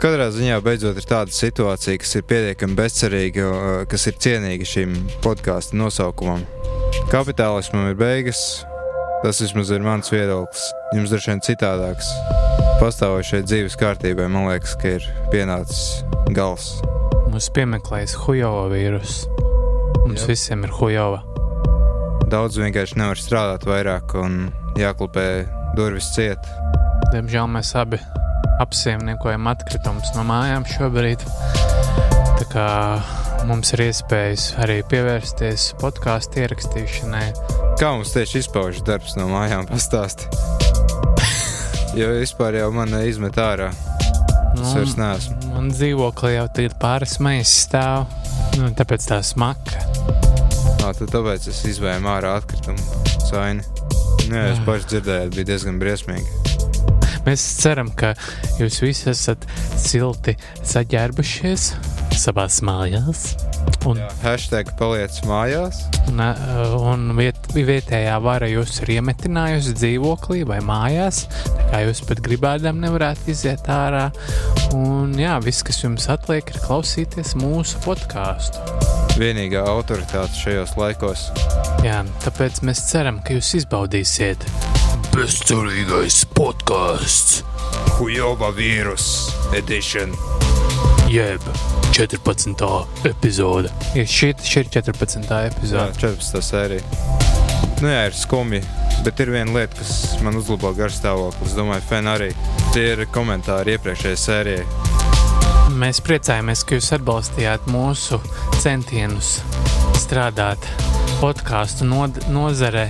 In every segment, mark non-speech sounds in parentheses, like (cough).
Katrā ziņā beidzot ir tāda situācija, kas ir pietiekami bezcerīga, kas ir cienīga šim podkāstu nosaukumam. Kapitālismam ir beigas, tas vismaz ir mans viedoklis. Jums droši vien citādāks. Pastāvošai dzīves kārtībai man liekas, ka ir pienācis gals. Mums piemeklējas Hujova vīruss. Mums Jā. visiem ir Hujova. Daudz vienkārši nevar strādāt vairāk un jāklupē durvis ciet. Diemžēl mēs abi apsaimniekojam atkritumus no mājām šobrīd. Tā kā mums ir iespējas arī pievērsties podkāstu ierakstīšanai. Kā mums tieši izpaužas darbs no mājām, pastāsti. (laughs) Jo vispār jau man izmet ārā. Es vairs neesmu. Man dzīvoklī jau tagad pāris maijas stāv. Nu, tāpēc tā smaka. Nā, tad tāpēc es izvēlu ārā atkritumu saini. Nu, jā, jūs paši dzirdējāt, bija diezgan briesmīgi. Mēs ceram, ka jūs visi esat silti saģērbušies savās mājās. Un, Jā, hashtag paliec mājās. un, un viet, vietējā vara jūs ir iemetinājusi dzīvoklī vai mājās. Tā kā jūs pat gribēdam nevarētu iziet ārā. Un jā, viss, kas jums atliek, ir klausīties mūsu podkāstu. Vienīgā autoritāte šajos laikos. Jā, tāpēc mēs ceram, ka jūs izbaudīsiet. Bezcerīgais podkāsts, Hujova vīrus edition. jeb 14. epizode. Ja šī, šī ir 14. Jā, epizode. 14. sērija. Nu, jā, ir skumji. Bet ir viena lieta, kas man uzlabo garstāvokli. Es domāju, Fen arī. Tie ir komentāri iepriekšējai sērijai. Mēs priecājamies, ka jūs atbalstījāt mūsu centienus strādāt podkāstu nod nozarē,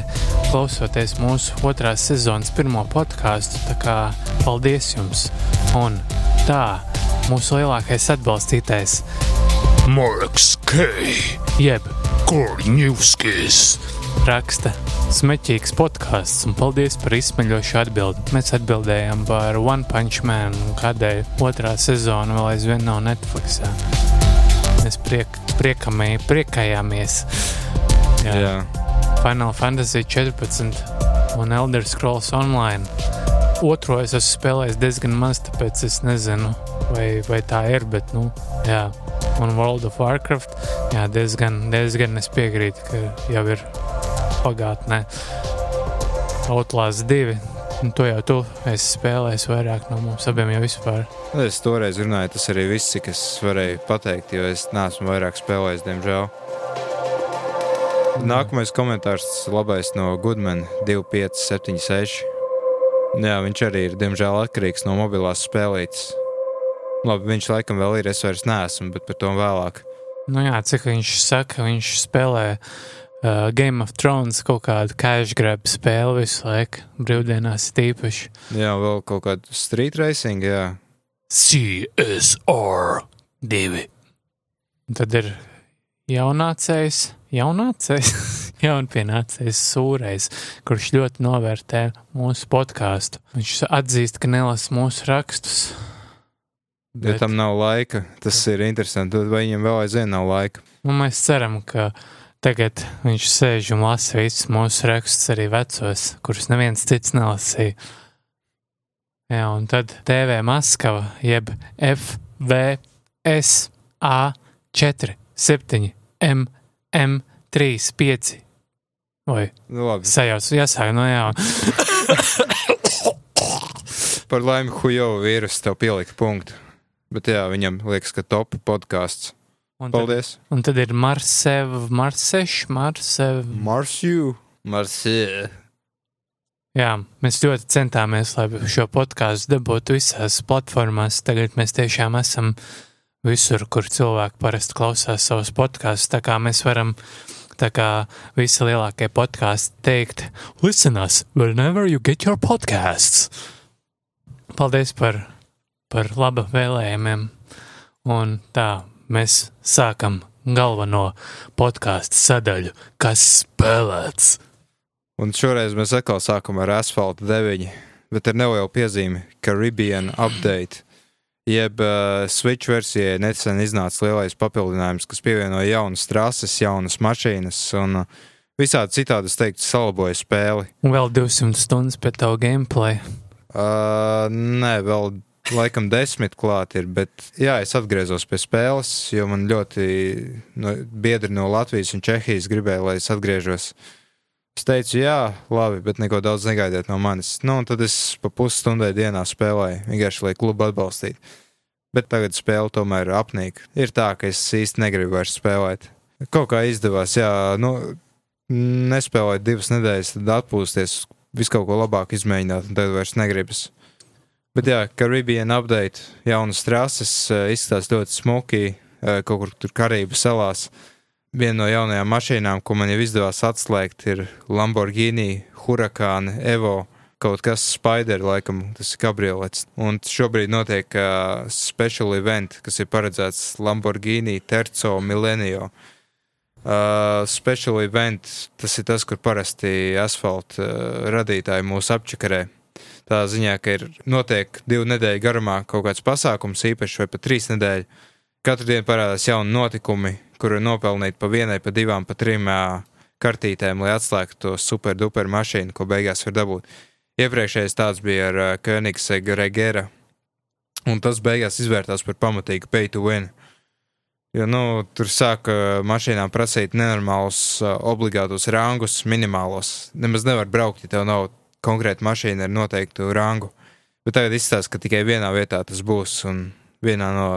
klausoties mūsu otrās sezonas pirmo podkāstu. Tā kā paldies jums! Un tā, mūsu lielākais atbalstītājs Marks K. jeb Korņevskis raksta smēķīgs podkāsts, un paldies par izsmeļošu atbildi. Mēs atbildējām par One Punch Man, un kādēļ otrā sezona vēl aizvien nav Netflixā. Mēs priek, priekamī, priekājāmies. Jā. jā. Final Fantasy 14 un Elder Scrolls Online. Otro es esmu spēlējis diezgan maz, tāpēc es nezinu, vai, vai tā ir. Bet, nu, jā. Un World of Warcraft, jā, diezgan, diezgan es piekrītu, ka jau ir pagātnē. Outlast 2. Nu, to jau tu esi spēlējis vairāk no mums abiem jau vispār. Es toreiz runāju, tas arī viss, kas varēja pateikt, jo es neesmu vairāk spēlējis, diemžēl. Nākamais komentārs labais no Goodman 2576. Jā, viņš arī ir, diemžēl, atkarīgs no mobilās spēlītes. Labi, viņš laikam vēl ir, es vairs neesmu, bet par to vēlāk. Nu jā, cik viņš saka, viņš spēlē uh, Game of Thrones kaut kādu cash grab spēli visu laiku, brīvdienās tīpaši. Jā, vēl kaut kāda street racing, jā. CSR 2. Un tad ir jaunācējs, jaunācējs, (laughs) jaunpienācējs sūrējs, kurš ļoti novērtē mūsu podkāstu. Viņš atzīst, ka nelasa mūsu rakstus. Jo tam nav laika. Tas ir interesanti. Vai viņam vēl aizvien nav laika? Nu, mēs ceram, ka tagad viņš sēž un lasa visus mūsu rakstus, arī vecos, kurus neviens cits nelasīja. Jā, un tad TV Maskava, jeb FVS A4, 7, M, M, 3, 5. Oi, Nu, labi. sajauc, jāsāk no jauna. Par laimi, Hujo vīrusu tev pielika punktu. Bet jā, viņam liekas, ka top podkāsts. Un tad, Paldies! un tad ir Marsev, Marseš, Marsev. Marsju! Marsju! Jā, mēs ļoti centāmies, lai šo podkāstu dabūtu visās platformās. Tagad mēs tiešām esam visur, kur cilvēki parasti klausās savus podkāstus. Tā kā mēs varam, tā kā visi lielākie podkāsti, teikt, listen us whenever you get your podcasts. Paldies par par laba vēlējumiem. Un tā mēs sākam galveno podkāstu sadaļu, kas spēlēts. Un šoreiz mēs atkal sākam ar asfalta 9, bet ar nelielu piezīmi Caribbean update. Jeb uh, Switch versijai nesen iznāca lielais papildinājums, kas pievienoja jaunas trases, jaunas mašīnas un uh, visādi citādi, es teiktu, salaboja spēli. Un vēl 200 stundas pēc tavu gameplay. Uh, nē, vēl laikam desmit klāt ir, bet jā, es atgriezos pie spēles, jo man ļoti no, biedri no Latvijas un Čehijas gribēja, lai es atgriežos. Es teicu, jā, labi, bet neko daudz negaidiet no manis. Nu, un tad es pa pusstundai dienā spēlēju, vienkārši lai klubu atbalstītu. Bet tagad spēle tomēr apnīk. Ir tā, ka es īsti negribu vairs spēlēt. Kaut kā izdevās, jā, nu, nespēlēt divas nedēļas, tad atpūsties, visu kaut ko labāk izmēģināt, un tad vairs negribas. Bet jā, Caribbean update, jaunas trases, izskatās ļoti smuki, kaut kur tur Karību salās. Viena no jaunajām mašīnām, ko man jau izdevās atslēgt, ir Lamborghini Huracán Evo. Kaut kas Spider, laikam, tas ir kabriolets. Un šobrīd notiek uh, special event, kas ir paredzēts Lamborghini Terzo Milenio. Uh, special event, tas ir tas, kur parasti asfalta uh, radītāji mūs apčakarē. Tā ziņā, ka ir notiek divu nedēļu garumā kaut kāds pasākums, īpaši vai pat trīs nedēļu. Katru dienu parādās jauni notikumi, kuru nopelnīt pa vienai, pa divām, pa trim kartītēm, lai atslēgtu to superduper mašīnu, ko beigās var dabūt. Iepriekšējais tāds bija ar Koenigsega Regera, un tas beigās izvērtās par pamatīgu pay to win. Jo, nu, tur sāka mašīnām prasīt nenormālus, obligātus rangus, minimālos. Nemaz nevar braukt, ja tev nav konkrēta mašīna ar noteiktu rangu. Bet tagad izstāsta, ka tikai vienā vietā tas būs un vienā no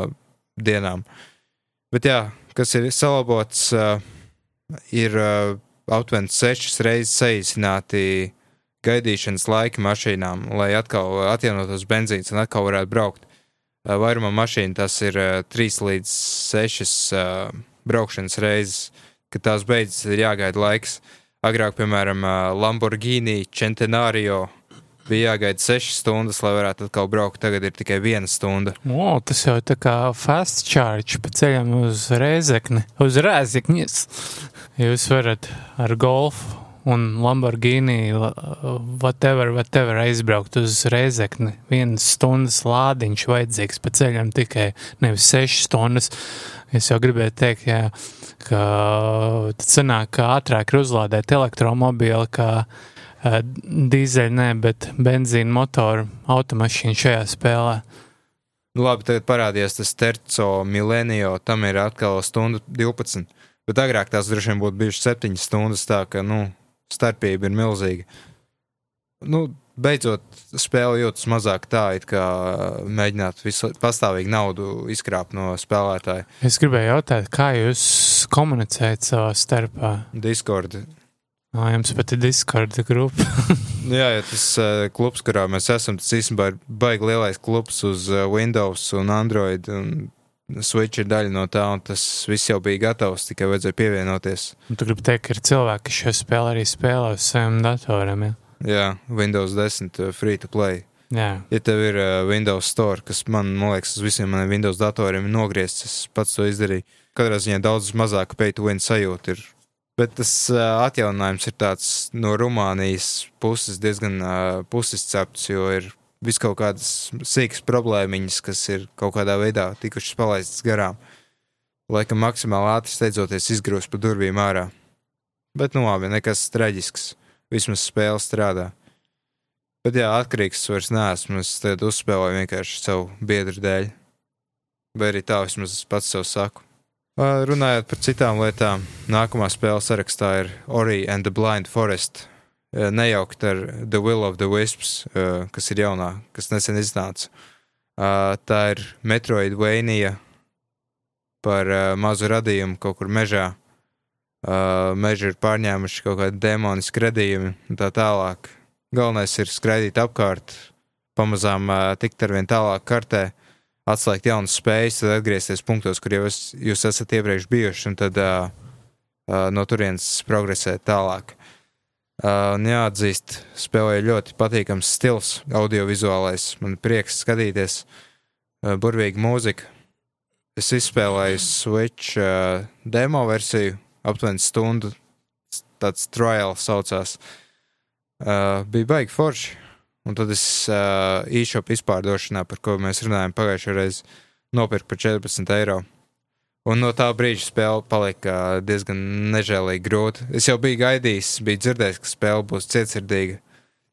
dienām. Bet jā, kas ir salabots, ir aptuveni sešas reizes saīsināti gaidīšanas laiki mašīnām, lai atkal atjaunotos benzīns un atkal varētu braukt. Vairumā mašīnu tas ir uh, 3 līdz 6 uh, braukšanas reizes, kad tās beidzas, ir jāgaida laiks. Agrāk, piemēram, Lamborghini Centenario bija jāgaida 6 stundas, lai varētu atkal braukt. Tagad ir tikai 1 stunda. O, tas jau tā kā fast charge pa ceļam uz Rēzekni, uz Rēzekņas. Jūs varat ar golfu un Lamborghini, whatever, whatever aizbraukt uz Rēzekni. Vienas stundas lādiņš vajadzīgs pa ceļam tikai nevis 6 stundas. Es jau gribēju teikt, jā, ka tad sanāk, ka ātrāk ir uzlādēt elektromobili, ka dīzeļu, nē, bet benzīna motoru automašīnu šajā spēlē. Nu, labi, tagad parādījās tas Terco Milenio, tam ir atkal stundu 12. Bet agrāk tās droši vien būtu bijušas 7 stundas, tā ka, nu, starpība ir milzīga. Nu, beidzot, spēle jūtas mazāk tā, it kā mēģināt visu pastāvīgi naudu izkrāpt no spēlētāja. Es gribēju jautāt, kā jūs komunicējat savā starpā? Discord Ā, jums pat ir Discord grupa. (laughs) Jā, ja tas uh, klubs, kurā mēs esam, tas īstenībā ir baigi lielais klubs uz uh, Windows un Android. Un Switch ir daļa no tā, un tas viss jau bija gatavs, tikai vajadzēja pievienoties. Un tu gribi teikt, ka ir cilvēki, kas šo spēli arī spēlē uz saviem datoriem. Ja? Jā, Windows 10 uh, free to play. Jā. Ja tev ir uh, Windows Store, kas man, man liekas, uz visiem maniem Windows datoriem ir nogriezts, es pats to izdarīju. Katrā ziņā daudz mazāk pay to win sajūta ir Bet tas uh, atjauninājums ir tāds no Rumānijas puses diezgan uh, pusizcepts, jo ir vis kaut kādas sīkas problēmiņas, kas ir kaut kādā veidā tikušas palaistas garām. Laikam maksimāli ātri steidzoties izgrūst pa durvīm ārā. Bet nu labi, nekas traģisks. Vismaz spēle strādā. Bet jā, atkarīgs vairs neesmu. Es tagad uzspēlēju vienkārši savu biedru dēļ. Vai arī tā vismaz es pats sev saku. Runājot par citām lietām, nākamā spēle sarakstā ir Ori and the Blind Forest. Nejaukt ar The Will of the Wisps, kas ir jaunā, kas nesen iznāca. Tā ir Metroidvania par mazu radījumu kaut kur mežā. Meži ir pārņēmuši kaut kādi demonisku radījumi un tā tālāk. Galvenais ir skraidīt apkārt, pamazām tikt ar vien tālāk kartē atslēgt jaunas spējas, tad atgriezties punktos, kur jau es, jūs esat iepriekš bijuši, un tad uh, uh, no turienes progresēt tālāk. Uh, jāatzīst, spēlēja ļoti patīkams stils, audiovizuālais. Man prieks skatīties. uh, burvīga mūzika. Es izspēlēju Switch uh, demo versiju, aptuveni stundu. Tāds trial saucās. Uh, bija baigi forši. Un tad es uh, e-shop izpārdošanā, par ko mēs runājām pagājušajā reizē, nopirku par 14 eiro. Un no tā brīža spēle palika diezgan nežēlīgi grūta. Es jau biju gaidījis, biju dzirdējis, ka spēle būs cietsirdīga.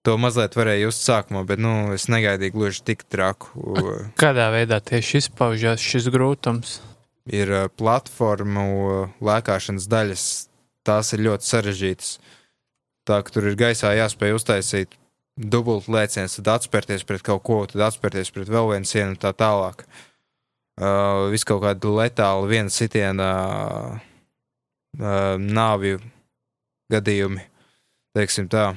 To mazliet varēja just sākumā, bet nu, es negaidīju gluži tik traku. Kādā veidā tieši izpaužās šis grūtums? Ir platformu lēkāšanas daļas, tās ir ļoti sarežģītas. Tā ka tur ir gaisā jāspēj uztaisīt dubult lēciens, tad atspērties pret kaut ko, tad atspērties pret vēl vienu sienu un tā tālāk. Uh, uh, visu kaut kādu letālu, viena sitiena uh, nāvju gadījumi, teiksim tā.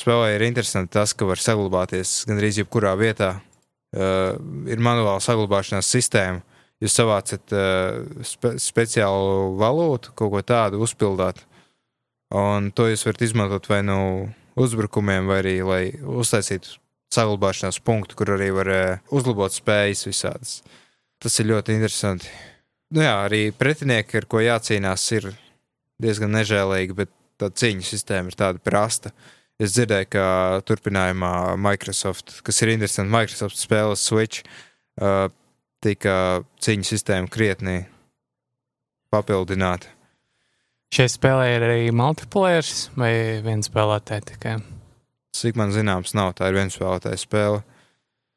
Spēlē ir interesanti tas, ka var saglabāties gandrīz jebkurā vietā. Uh, ir manuāla saglabāšanās sistēma. Jūs savācat uh, spe speciālu valūtu, kaut ko tādu uzpildāt, un to jūs varat izmantot vai nu uzbrukumiem, vai arī lai uztaisītu saglabāšanās punktu, kur arī var uh, uzlabot spējas visādas. Tas ir ļoti interesanti. Nu jā, arī pretinieki, ar ko jācīnās, ir diezgan nežēlīgi, bet tā cīņu sistēma ir tāda prasta. Es dzirdēju, ka turpinājumā Microsoft, kas ir interesanti, Microsoft spēles Switch, uh, tika cīņu sistēma krietni papildināta. Šai spēlē ir arī multiplayer vai viens spēlētāji tikai? Cik man zināms, nav tā ir viens spēlētājs spēle.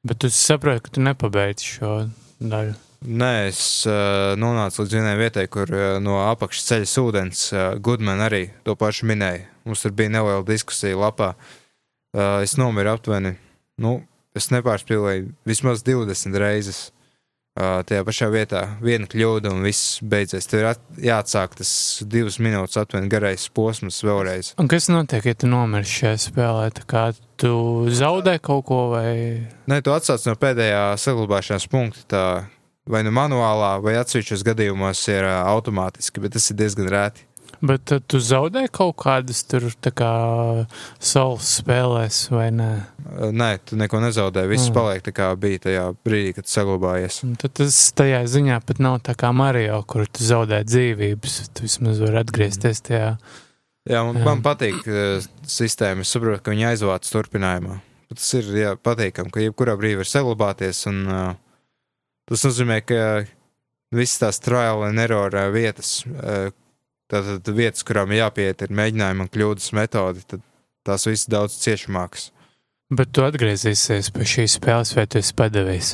Bet tu saproti, ka tu nepabeidzi šo daļu? Nē, es uh, nonācu līdz vienai vietai, kur uh, no apakšas ceļas ūdens uh, Gudman arī to pašu minēja. Mums tur bija neliela diskusija lapā. Uh, es nomiru aptuveni, nu, es nepārspīlēju vismaz 20 reizes. Uh, tajā pašā vietā viena kļūda un viss beidzies. Tev ir jāatsāk tas divas minūtes aptuveni garais posms vēlreiz. Un kas notiek, ja tu nomirsti šajā spēlē? Kā tu zaudē kaut ko vai? Nē, tu atsāc no pēdējā saglabāšanās punkta. Tā vai nu manuālā, vai atsevišķos gadījumos ir automātiski, bet tas ir diezgan rēti. Bet uh, tu zaudē kaut kādas tur kā saules spēlēs, vai nē? Nē, tu neko nezaudē. Viss mm. paliek tā kā bija tajā brīdī, kad saglabājies. Un tad tas tajā ziņā pat nav tā kā Mario, kur tu zaudē dzīvības. Tu vismaz vari atgriezties tajā. Jā, man, jā. man patīk uh, sistēma. Es saprotu, ka viņi aizvāc turpinājumā. Tas ir jā, patīkami, ka jebkurā brīdī var saglabāties. Un, uh, tas nozīmē, ka visas tās trial and error vietas, uh, Tātad vietas, kurām jāpiet, ir mēģinājuma un kļūdas metodi, tad tās visas daudz ciešamākas. Bet tu atgriezīsies pie šīs spēles, vai tu esi padevies?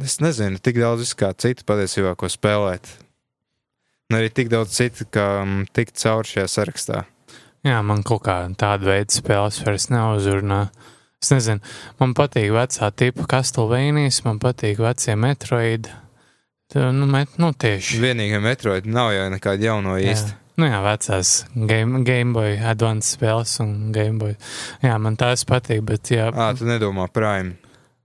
Es nezinu, tik daudz kā citu patiesībā, ko spēlēt. Un arī tik daudz citu, kā tikt cauri šajā sarakstā. Jā, man kaut kā tāda veida spēles vairs neuzrunā. Es nezinu, man patīk vecā tipa Castlevānijas, man patīk vecie Metroidi. Tā, nu, met, nu, tieši. Vienīgā metroid nav jau nekāda jauno īsti. Nu jā, vecās Game, Game Boy Advance spēles un Game Boy. Jā, man tās patīk, bet jā. Ā, tu nedomā Prime.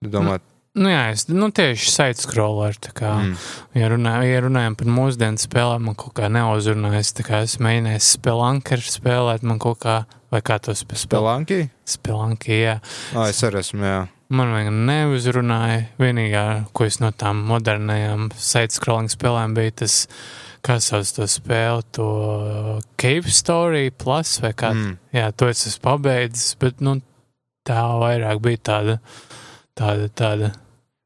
Tu domā. Nu, Nu, jā, es nu, tieši side-scroller. Mm. Ja, runā, ja runājam par mūsdienu spēlēm, man kaut kā neuzrunājas. Es mēģināju spēlēt, spēlēt, man kaut kā, vai kā to spēlēt? Spēlēnki? Spēlēnki, jā. Ā, es arī esmu, jā. Man vienkārši neuzrunāja. Vienīgā, ko es no tām modernajām side-scrolling spēlēm bija tas, kā sauc to spēli, to Cave Story Plus vai kā. Mm. Jā, to es esmu pabeidzis, bet nu, tā vairāk bija tāda, tāda, tāda.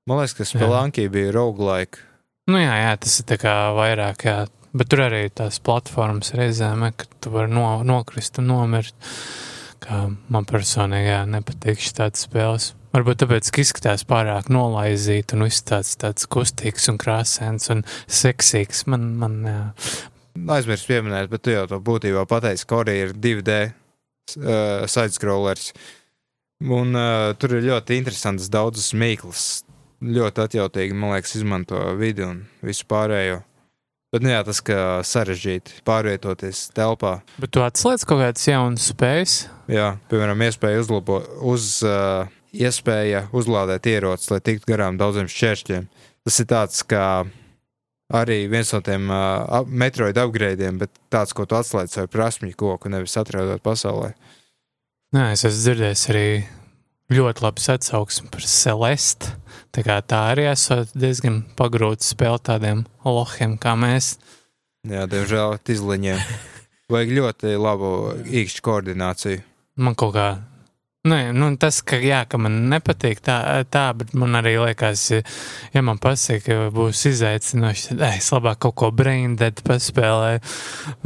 Man liekas, ka Spēlēnki bija roguelike. Nu jā, jā, tas ir tā kā vairāk, jā. Bet tur arī tās platformas reizēm, ka tu vari no, nokrist un nomirt. Kā man personīgi jā, nepatīk šī tādas spēles. Varbūt tāpēc, ka izskatās pārāk nolaizīt un viss tāds, tāds kustīgs un krāsains un seksīgs. Man, man jā. Aizmirst pieminēt, bet tu jau to būtībā pateici, ka arī ir 2D uh, sidescrollers. Un uh, tur ir ļoti interesants daudzas mīklas. Ļoti atjautīgi, man liekas, izmanto vidi un visu pārējo. Bet, nu jā, tas, sarežģīti pārvietoties telpā. Bet tu atslēdz kaut kādas jaunas spējas? Jā, piemēram, iespēja uzlabot, uz, uh, iespēja uzlādēt ierocis, lai tiktu garām daudziem šķēršļiem. Tas ir tāds kā arī viens no tiem uh, metroid upgradeiem, bet tāds, ko tu atslēdz ar prasmju koku, nevis atradot pasaulē. Nē, es esmu dzirdējis arī ļoti labs atsauksmes par Celeste. Tā, tā arī esot diezgan pagrūta spēle tādiem lohiem kā mēs. Jā, diemžēl izliņiem. (laughs) Vajag ļoti labu īkšķu koordināciju. Man kaut kā. Nē, nu, tas, ka, jā, ka man nepatīk tā, tā, bet man arī liekas, ja, man pasaka, ka būs izaicinoši, tad es labāk kaut ko braindead paspēlēju.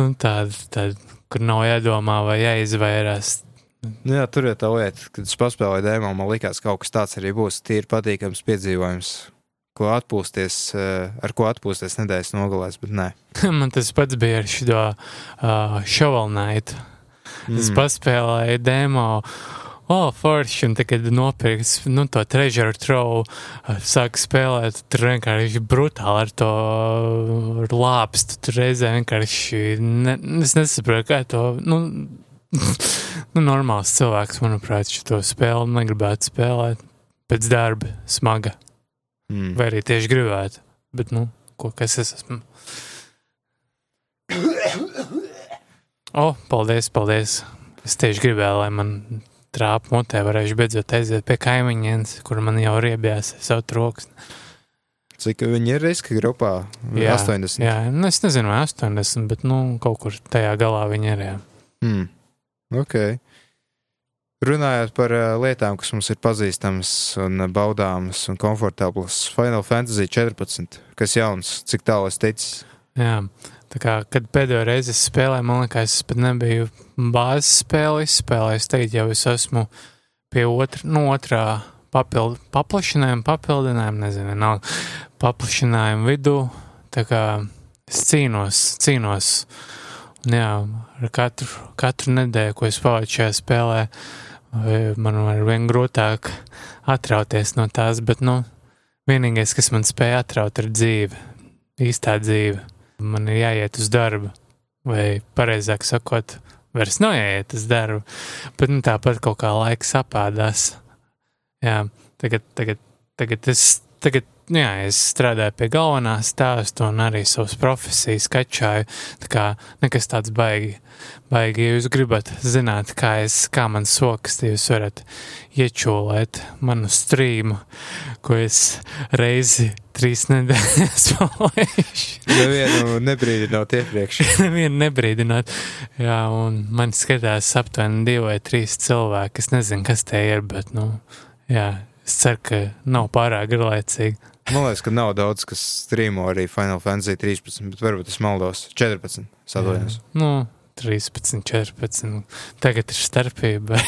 Un tāda, tāda, kur nav jādomā vai jāizvairās. Nu, jā, tur ir tā lieta, kad es paspēlēju dēmā, man likās, ka kaut kas tāds arī būs. Tīri patīkams piedzīvojums, ko atpūsties, eh, ar ko atpūsties nedēļas nogalēs, bet nē. (laughs) man tas pats bija ar šo uh, Shovel Knight. Mm. Es paspēlēju demo. O, oh, forši, un tagad nopirks nu, to treasure trove, sāk spēlēt, tur vienkārši brutāli ar to ar lāpstu, tur reizē vienkārši, ne, es nesaprotu, kā to, nu, nu, normāls cilvēks, manuprāt, šo spēli negribētu spēlēt pēc darba smaga, mm. vai arī tieši gribētu, bet, nu, ko, kas es esmu? O, oh, paldies, paldies! Es tieši gribēju, lai man trāpa mutē varēšu beidzot aiziet pie kaimiņienes, kur man jau riebjās savu troksni. Cik viņi ir riska grupā? Jā, 80. Jā, nu, es nezinu, vai 80, bet nu, kaut kur tajā galā viņi ir. Jā. Hmm. Ok. Runājot par uh, lietām, kas mums ir pazīstamas un baudāmas un komfortablas, Final Fantasy 14, kas jauns, cik tālu es teicu? Jā, Tā kā, kad pēdējo reizi es spēlēju, man liekas, es pat nebiju bāzes spēli izspēlējis. Tagad jau es esmu pie otra, no nu, otrā papildu, paplašinājuma, papildinājuma, nezinu, nav paplašinājuma vidū. Tā kā es cīnos, cīnos. Un jā, ar katru, katru nedēļu, ko es pavadu šajā spēlē, man ar vien grūtāk atrauties no tās, bet, nu, vienīgais, kas man spēja atraut, ir dzīve, īstā dzīve man ir jāiet uz darbu, vai pareizāk sakot, vairs nav jāiet uz darbu, bet nu, tāpat kaut kā laiks apādās. Jā, tagad, tagad, tagad es, tagad, nu jā, es strādāju pie galvenā stāsta un arī savas profesijas kačāju, tā kā nekas tāds baigi, baigi, ja jūs gribat zināt, kā es, kā man sokas, tad jūs varat iečūlēt manu strīmu, ko es reizi trīs (laughs) nedēļas palaišu. Nevienu nebrīdināt iepriekš. (laughs) Nevienu nebrīdināt. Jā, un man skatās aptuveni divi vai trīs cilvēki. Es nezinu, kas tie ir, bet, nu, jā, es ceru, ka nav pārāk garlaicīgi. Man liekas, ka nav daudz, kas strīmo arī Final Fantasy 13, bet varbūt es maldos. 14. Sadalījums. Nu, 13, 14. Tagad ir starpība.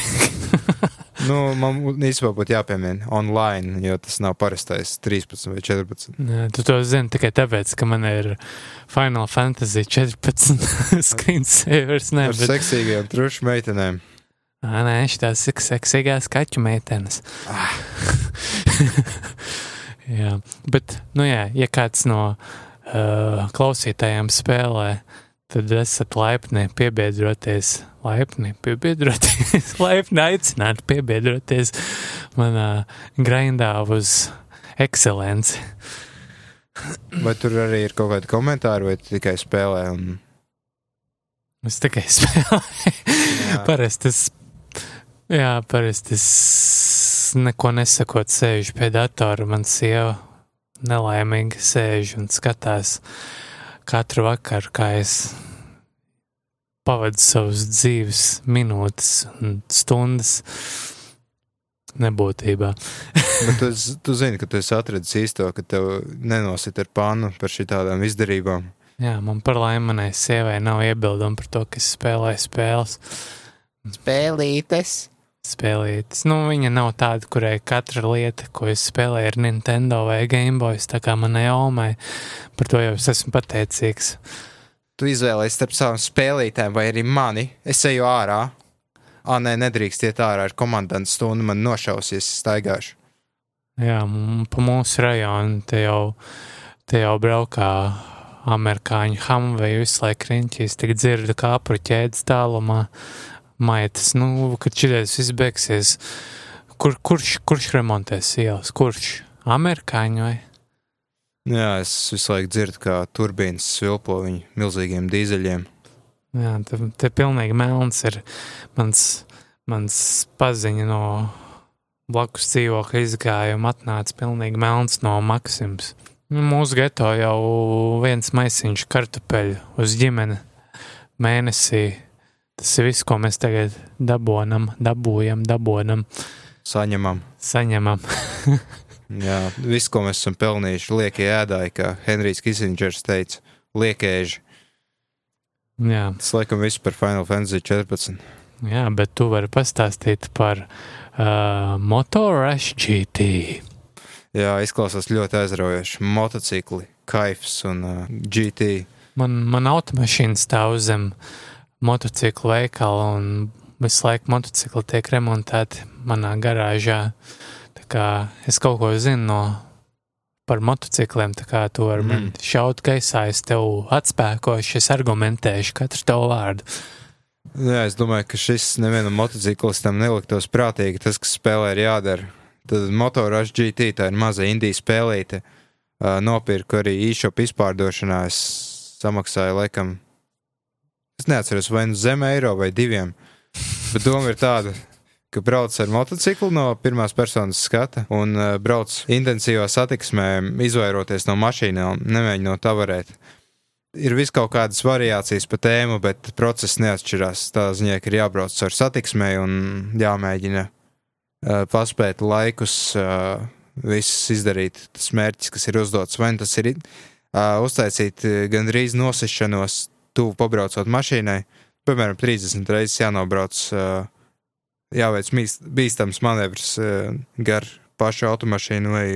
(laughs) nu, man īstenībā būtu jāpiemina online, jo tas nav parastais 13 vai 14. Jā, tu to zini tikai tāpēc, ka man ir Final Fantasy 14 (laughs) screensavers. Ne, Ar bet... seksīgiem trušu meitenēm. Ā, nē, ir seksīgās kaķu meitenes. Ah. (laughs) jā, bet, nu jā, ja kāds no uh, klausītājiem spēlē tad esat laipni piebiedroties, laipni piebiedroties, (laughs) laipni aicināt piebiedroties manā grindā uz ekscelenci. Vai tur arī ir kaut kādi komentāri, vai tikai spēlē? Un... Es tikai (laughs) spēlēju. parasti es, jā, parasti es neko nesakot sēžu pie datora, man sieva nelaimīgi sēž un skatās katru vakaru, kā es pavadu savus dzīves minūtes un stundas nebūtībā. (laughs) Bet tu, tu zini, ka tu esi atradzis īsto, ka tev nenosit ar pānu par šitādām izdarībām. Jā, man par laimi manai sievai nav iebildumu par to, ka es spēlēju spēles. Spēlītes spēlītas. Nu, viņa nav tāda, kurai katra lieta, ko es spēlēju, ir Nintendo vai Gameboy. Tā kā manai omai, par to jau es esmu pateicīgs. Tu izvēlējies starp savām spēlītēm, vai arī mani. Es eju ārā. Ah, nē, nedrīkst iet ārā ar komandantu stundu, man nošausies, staigāšu. Jā, pa mūsu rajonu te jau, te jau braukā amerikāņu hamveju visu laiku riņķīs, tik dzirdu kāpru ķēdes tālumā maitas, nu, kad šis viss beigsies, kur, kurš, kurš remontēs ielas? Kurš? Amerikāņi vai? Jā, es visu laiku dzirdu, kā turbīnas svilpo viņu milzīgiem dīzeļiem. Jā, te, te pilnīgi melns ir mans, mans paziņa no, blakus dzīvokļa izgāju un atnāca pilnīgi melns no Maksims. Nu, Mūsu geto jau viens maisiņš kartupeļu uz ģimeni mēnesī. Tas ir viss, ko mēs tagad dabonam, dabūjam, dabonam, Saņemam. saņemam. (laughs) Jā, viss, ko mēs esam pelnījuši, liekie ēdāji, kā Henrijs Kisingers teica, liekēži. Jā, Tas laikam viss par Final Fantasy 14. jā, bet tu vari pastāstīt par uh, Motorash GT. Jā, izklausās ļoti aizraujoši. Motocikli, kaifs un uh, GT. Man, man automašīna stāv zem motociklu veikala, un visu laiku motocikli tiek remontēti manā garāžā. Tā kā es kaut ko zinu no, par motocikliem, tā kā tu vari mm. Šaut gaisā, es tev atspēkošu, es argumentēšu katru tavu vārdu. Jā, es domāju, ka šis nevienam motociklistam neliktos prātīgi. Tas, kas spēlē, ir jādara. Tad Motorāža GT tā ir maza indija spēlīte. Nopirku arī e-shop izpārdošanā. Es samaksāju laikam, es neatceros, vai nu zem eiro vai diviem. Bet doma ir tāda, ka brauc ar motociklu no pirmās personas skata un uh, brauc intensīvā satiksmē, izvairoties no mašīnām, nemēģinot avarēt. Ir vis kaut kādas variācijas pa tēmu, bet process neatšķirās. Tā ziņā, ka ir jābrauc ar satiksmē un jāmēģina uh, paspēt laikus, uh, viss izdarīt, tas mērķis, kas ir uzdots. Vai nu tas ir uh, uztaisīt gandrīz nosišanos, tuvu pabraucot mašīnai, piemēram, 30 reizes jānobrauc, jāveic bīstams manevrs gar pašu automašīnu vai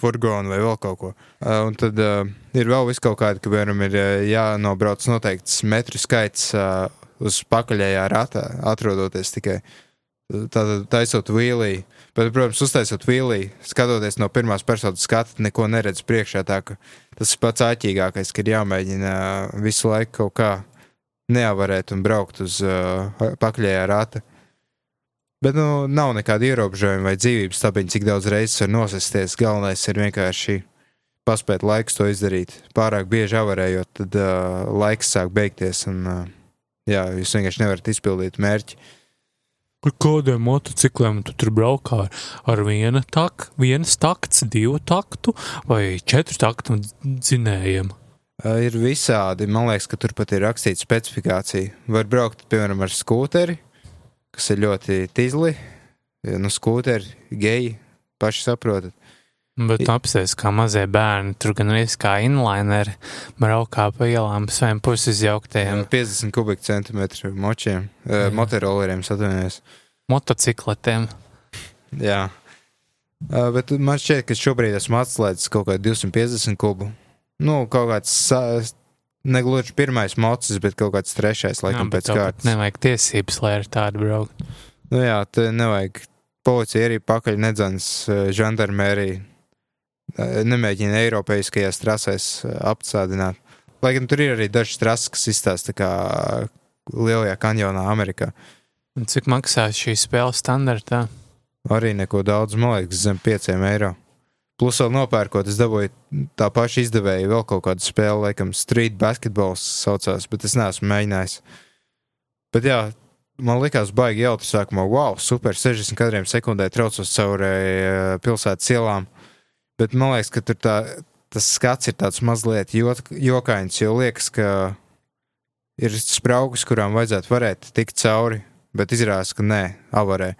furgonu vai vēl kaut ko. Un tad ir vēl vis kaut kāda, ka, piemēram, ir jānobrauc noteikts metru skaits uz pakaļējā rata, atrodoties tikai tātad taisot vīlī. Bet, protams, uztaisot vīlī, skatoties no pirmās personas skata, neko neredz priekšā. Tā tas ir pats āķīgākais, ka ir jāmēģina uh, visu laiku kaut kā neavarēt un braukt uz uh, pakaļējā rata. Bet nu, nav nekāda ierobežojuma vai dzīvības stabiņa, cik daudz reizes var nosisties. Galvenais ir vienkārši paspēt laiks to izdarīt. Pārāk bieži avarējot, tad uh, laiks sāk beigties, un uh, jā, jūs vienkārši nevarat izpildīt mērķi. Ar kādiem motocikliem tu tur braukā? Ar, ar vienu tak, vienas takts, divu taktu vai četru taktu dzinējiem? Ir visādi. Man liekas, ka tur pat ir rakstīta specifikācija. Var braukt, piemēram, ar skūteri, kas ir ļoti tīzli. Nu, skūteri, geji, paši saprotat. Bet apsies kā mazie bērni, tur gan arī kā inlineri braukā pa ielām pa saviem pusizjauktiem 50 kubikcentimetru močiem, uh, Jā. motoroleriem atvainojos. motocikletiem. Jā. Uh, bet man šķiet, ka šobrīd esmu atslēdzis kaut kādu 250 kubu. Nu, kaut kāds sa- negluži pirmais mocis, bet kaut kāds trešais, laikam, Jā, pēc kārtas. Nevajag tiesības, lai ar tādu braukt. Nu, jā, te nevajag. Policija arī pakaļ nedzans, žandarmērija. Nemēģina Eiropaiskajās trasēs eh, apsādināt. Lai gan tur ir arī dažas trases, kas izstāsta kā lielajā kanjonā Amerikā. Un cik maksā šī spēle standartā? Arī neko daudz, man liekas, zem 5 eiro. Plus vēl nopērkot, es dabūju tā paša izdevēja vēl kaut kādu spēli, laikam, street basketbols saucās, bet es neesmu mēģinājis. Bet jā, man likās baigi jautri sākumā, wow, super, 60 kadriem sekundē traucos cauri eh, pilsētas ielām. Bet man liekas, ka tā, tas skats ir tāds mazliet jokains, jo liekas, ka ir spraugas, kurām vajadzētu varēt tikt cauri, bet izrādās, ka nē, avarē.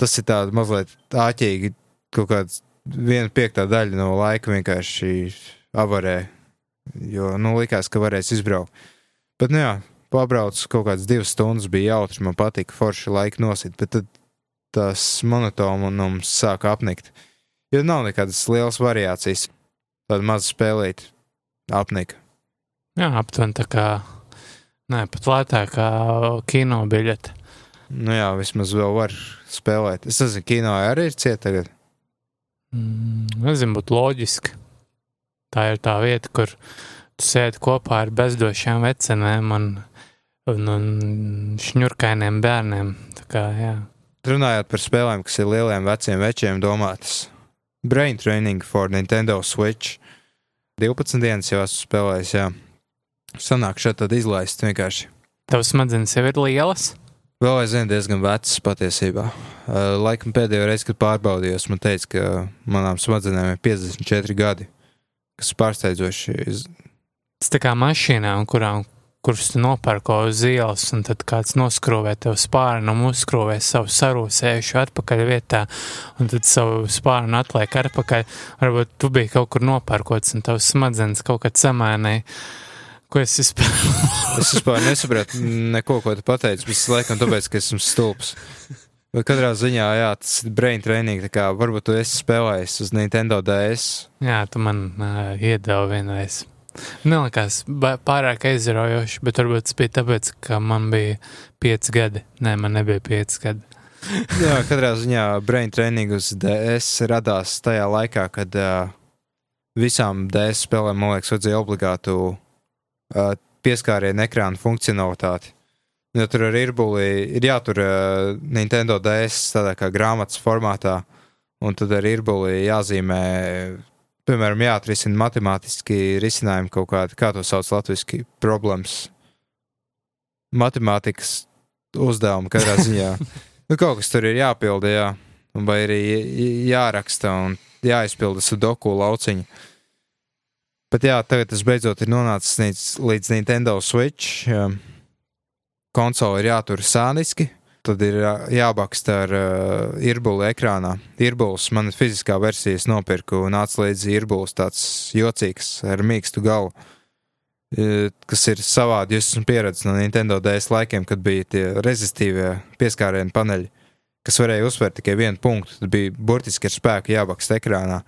Tas ir tāds mazliet āķīgi, kaut kāds viena piektā daļa no laika vienkārši avarē, jo, nu, likās, ka varēs izbraukt. Bet, nu jā, pabraucu kaut kādas divas stundas, bija jautri, man patika forši laika nosit, bet tad tas monotonums sāka apnikt. Jo nav nekādas lielas variācijas. Tāda maza spēlīta apnika. Jā, aptuveni tā kā, nē, pat lētākā kino biļete. Nu jā, vismaz vēl var spēlēt. Es nezinu, kino arī ir cieta tagad. Mm, nezinu, būtu loģiski. Tā ir tā vieta, kur tu sēdi kopā ar bezdošām vecenēm un, un, un šņurkainiem bērniem. Tā kā, jā. Runājot par spēlēm, kas ir lieliem veciem večiem domātas. Brain Training for Nintendo Switch. 12 dienas jau esmu spēlējis, jā. Sanāk šeit tad izlaist vienkārši. Tavs smadzenes jau ir lielas. Vēl aizvien diezgan vecs patiesībā. Uh, laikam pēdējo reizi, kad pārbaudījos, man teica, ka manām smadzenēm ir 54 gadi, kas pārsteidzoši. Tas tā kā mašīnām, kurām kurus tu nopērko uz ielas, un tad kāds noskrūvē tev spārnu un uzskrūvē savu sarūsējušu atpakaļ vietā, un tad savu spārnu atliek atpakaļ. Varbūt tu biji kaut kur nopērkots, un tavs smadzenes kaut kad samēnēja. Ko es vispār? (laughs) es vispār nesapratu neko, ko tu pateici, bet laikam tāpēc, ka esmu stulbs. Bet katrā ziņā, jā, tas ir brain training, tā kā varbūt tu esi spēlējis uz Nintendo DS. Jā, tu man uh, iedevi vienreiz. Nelikās pārāk aizraujoši, bet varbūt tas bija tāpēc, ka man bija pieci gadi. Nē, man nebija pieci gadi. (laughs) Jā, katrā ziņā brain training uz DS radās tajā laikā, kad uh, visām DS spēlēm, man liekas, vajadzēja obligātu uh, pieskārienu ekrāna funkcionalitāti. Jo tur ir bulī, ir jātur uh, Nintendo DS tādā kā grāmatas formātā, un tad arī ir bulī jāzīmē piemēram, jāatrisina matemātiski risinājumi kaut kādi, kā to sauc latviešu problēmas. Matemātikas uzdevumi katrā (laughs) ziņā. nu, kaut kas tur ir jāpilda, jā. vai arī jāraksta un jāizpilda sudoku lauciņu. Bet jā, tagad tas beidzot ir nonācis līdz, Nintendo Switch. Konsole ir jātur sāniski, tad ir jābaksta ar uh, irbuli ekrānā. Irbulis man fiziskā versijas nopirku un nāca līdzi irbulis tāds jocīgs ar mīkstu galu, kas ir savādi. Jūs esat pieredzējis no Nintendo DS laikiem, kad bija tie rezistīvie pieskārienu paneļi, kas varēja uzsvērt tikai vienu punktu. Tad bija burtiski ar spēku jābaksta ekrānā.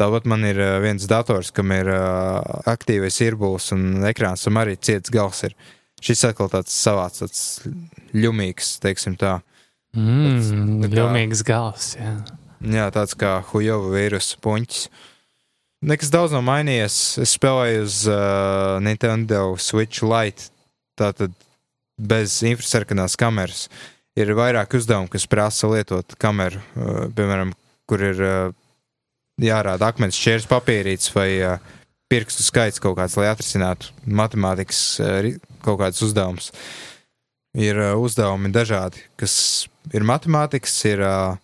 Tāpat man ir viens dators, kam ir uh, aktīvais irbulis un ekrāns, tam arī ciets gals ir. Šis atkal tāds savāds, tāds ļumīgs, teiksim tā. Mm, tāds, ļumīgs gals, jā. Jā, tāds kā Hujova vīrusu puņķis. Nekas daudz nav mainījies. Es spēlēju uz uh, Nintendo Switch Lite, tātad bez infrasarkanās kameras. Ir vairāk uzdevumu, kas prasa lietot kameru, uh, piemēram, kur ir uh, jārāda akmens šķērs papīrīts vai uh, pirkstu skaits kaut kāds, lai atrisinātu matemātikas uh, kaut kādus uzdevumus. Ir uh, uzdevumi dažādi, kas ir matemātikas, ir uh,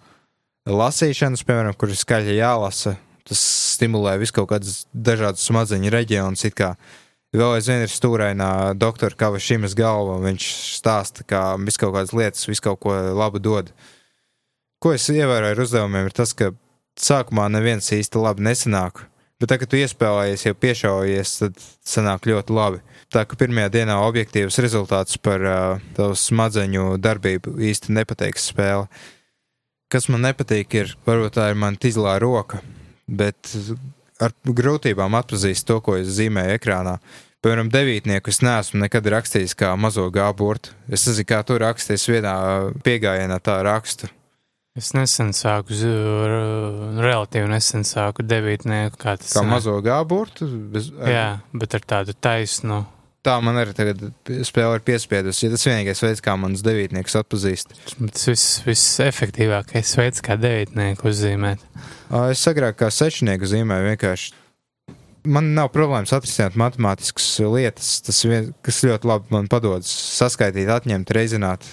lasīšanas, piemēram, kur ir skaļi jālasa. Tas stimulē visu kaut kādus dažādus smadzeņu reģionus. Vēl aizvien ir stūrainā doktora Kavašimas galva. Viņš stāsta, kā visu kaut kādas lietas, visu kaut ko labu dod. Ko es ievēroju ar uzdevumiem, ir tas, ka sākumā neviens īsti labi nesanāk. Bet tā, kad tu iespēlējies, jau piešaujies, tad sanāk ļoti labi. Tā ka pirmajā dienā objektīvs rezultāts par uh, tavu smadzeņu darbību īsti nepateiks spēle. Kas man nepatīk, ir varbūt tā ir mana tīzlā roka, bet ar grūtībām atpazīst to, ko es zīmēju ekrānā. Piemēram, devītnieku es neesmu nekad rakstījis kā mazo gāburtu. Es nezinu, kā tu rakstīsi vienā piegājienā tā rakstu. Es nesen sāku, relatīvi nesen sāku devītnieku. Kā tas kā nē. mazo gāburtu? Bez, ar... Jā, bet ar tādu taisnu tā man arī tagad spēle ir piespiedusi. Ja tas vienīgais veids, kā manas devītniekus atpazīst. Tas viss, viss efektīvākais veids, kā devītnieku uzzīmēt. Es agrāk kā sešnieku zīmēju vienkārši. Man nav problēmas atrisināt matemātiskas lietas, tas vien, kas ļoti labi man padodas saskaitīt, atņemt, reizināt.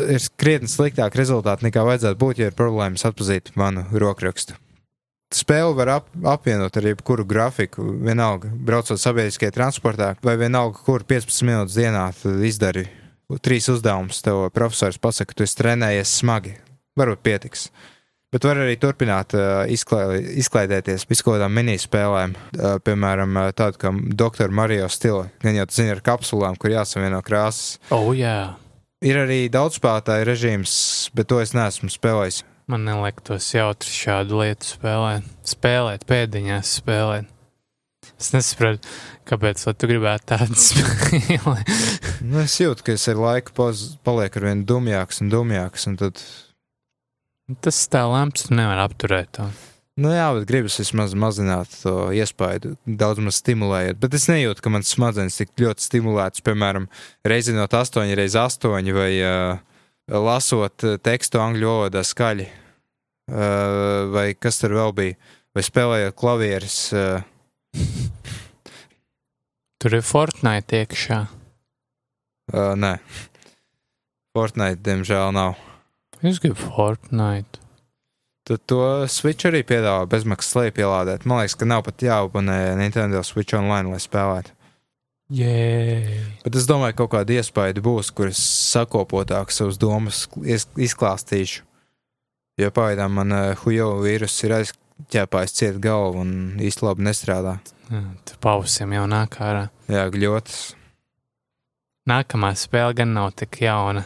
Ir krietni sliktāk rezultāti nekā vajadzētu būt, ja ir problēmas atpazīt manu rokrakstu spēle var ap, apvienot ar jebkuru grafiku, vienalga, braucot sabiedriskajā transportā, vai vienalga, kur 15 minūtes dienā izdari trīs uzdevumus. Tev profesors pasaka, tu esi trenējies smagi, varbūt pietiks. Bet var arī turpināt uh, izklē, izklaidēties visu kaut kādām minispēlēm, uh, piemēram, tādu kā Dr. Mario stila. Gan jau tas zina ar kapsulām, kur jāsavieno krāsas. Oh, jā. Yeah. Ir arī daudzspēlētāju režīms, bet to es neesmu spēlējis. Man neliktos jautri šādu lietu spēlēt, spēlēt, pēdiņās spēlēt. Es nesaprotu, kāpēc tu gribētu tādu (laughs) spēli. nu, es jūtu, ka es ar laiku paz, palieku ar vien dumjāks un dumjāks, un tad. Tas tā tu nevar apturēt to. Nu jā, bet gribas vismaz mazināt to iespaidu, daudz maz stimulējot. Bet es nejūtu, ka mans smadzenes tik ļoti stimulētas, piemēram, reizinot 8 reizes 8 vai uh, lasot tekstu angļu valodā skaļi Uh, vai kas tur vēl bija, vai spēlējot klavierus. Uh... (laughs) Tur ir Fortnite iekšā. Uh, nē. Fortnite, diemžēl, nav. Es gribu Fortnite. Tad to Switch arī piedāvā bezmaksas leju pielādēt. Man liekas, ka nav pat jāabonē Nintendo Switch online, lai spēlētu. Jē, Bet es domāju, ka kaut kāda iespēja būs, kuras sakopotāk savas domas iz- izklāstīšu. Jo pagaidām man uh, hujo vīrus ir aizķēpājis ciet galvu un īsti labi nestrādā. tur pausiem jau nāk ārā. Jā, gļotas. Nākamā spēle gan nav tik jauna.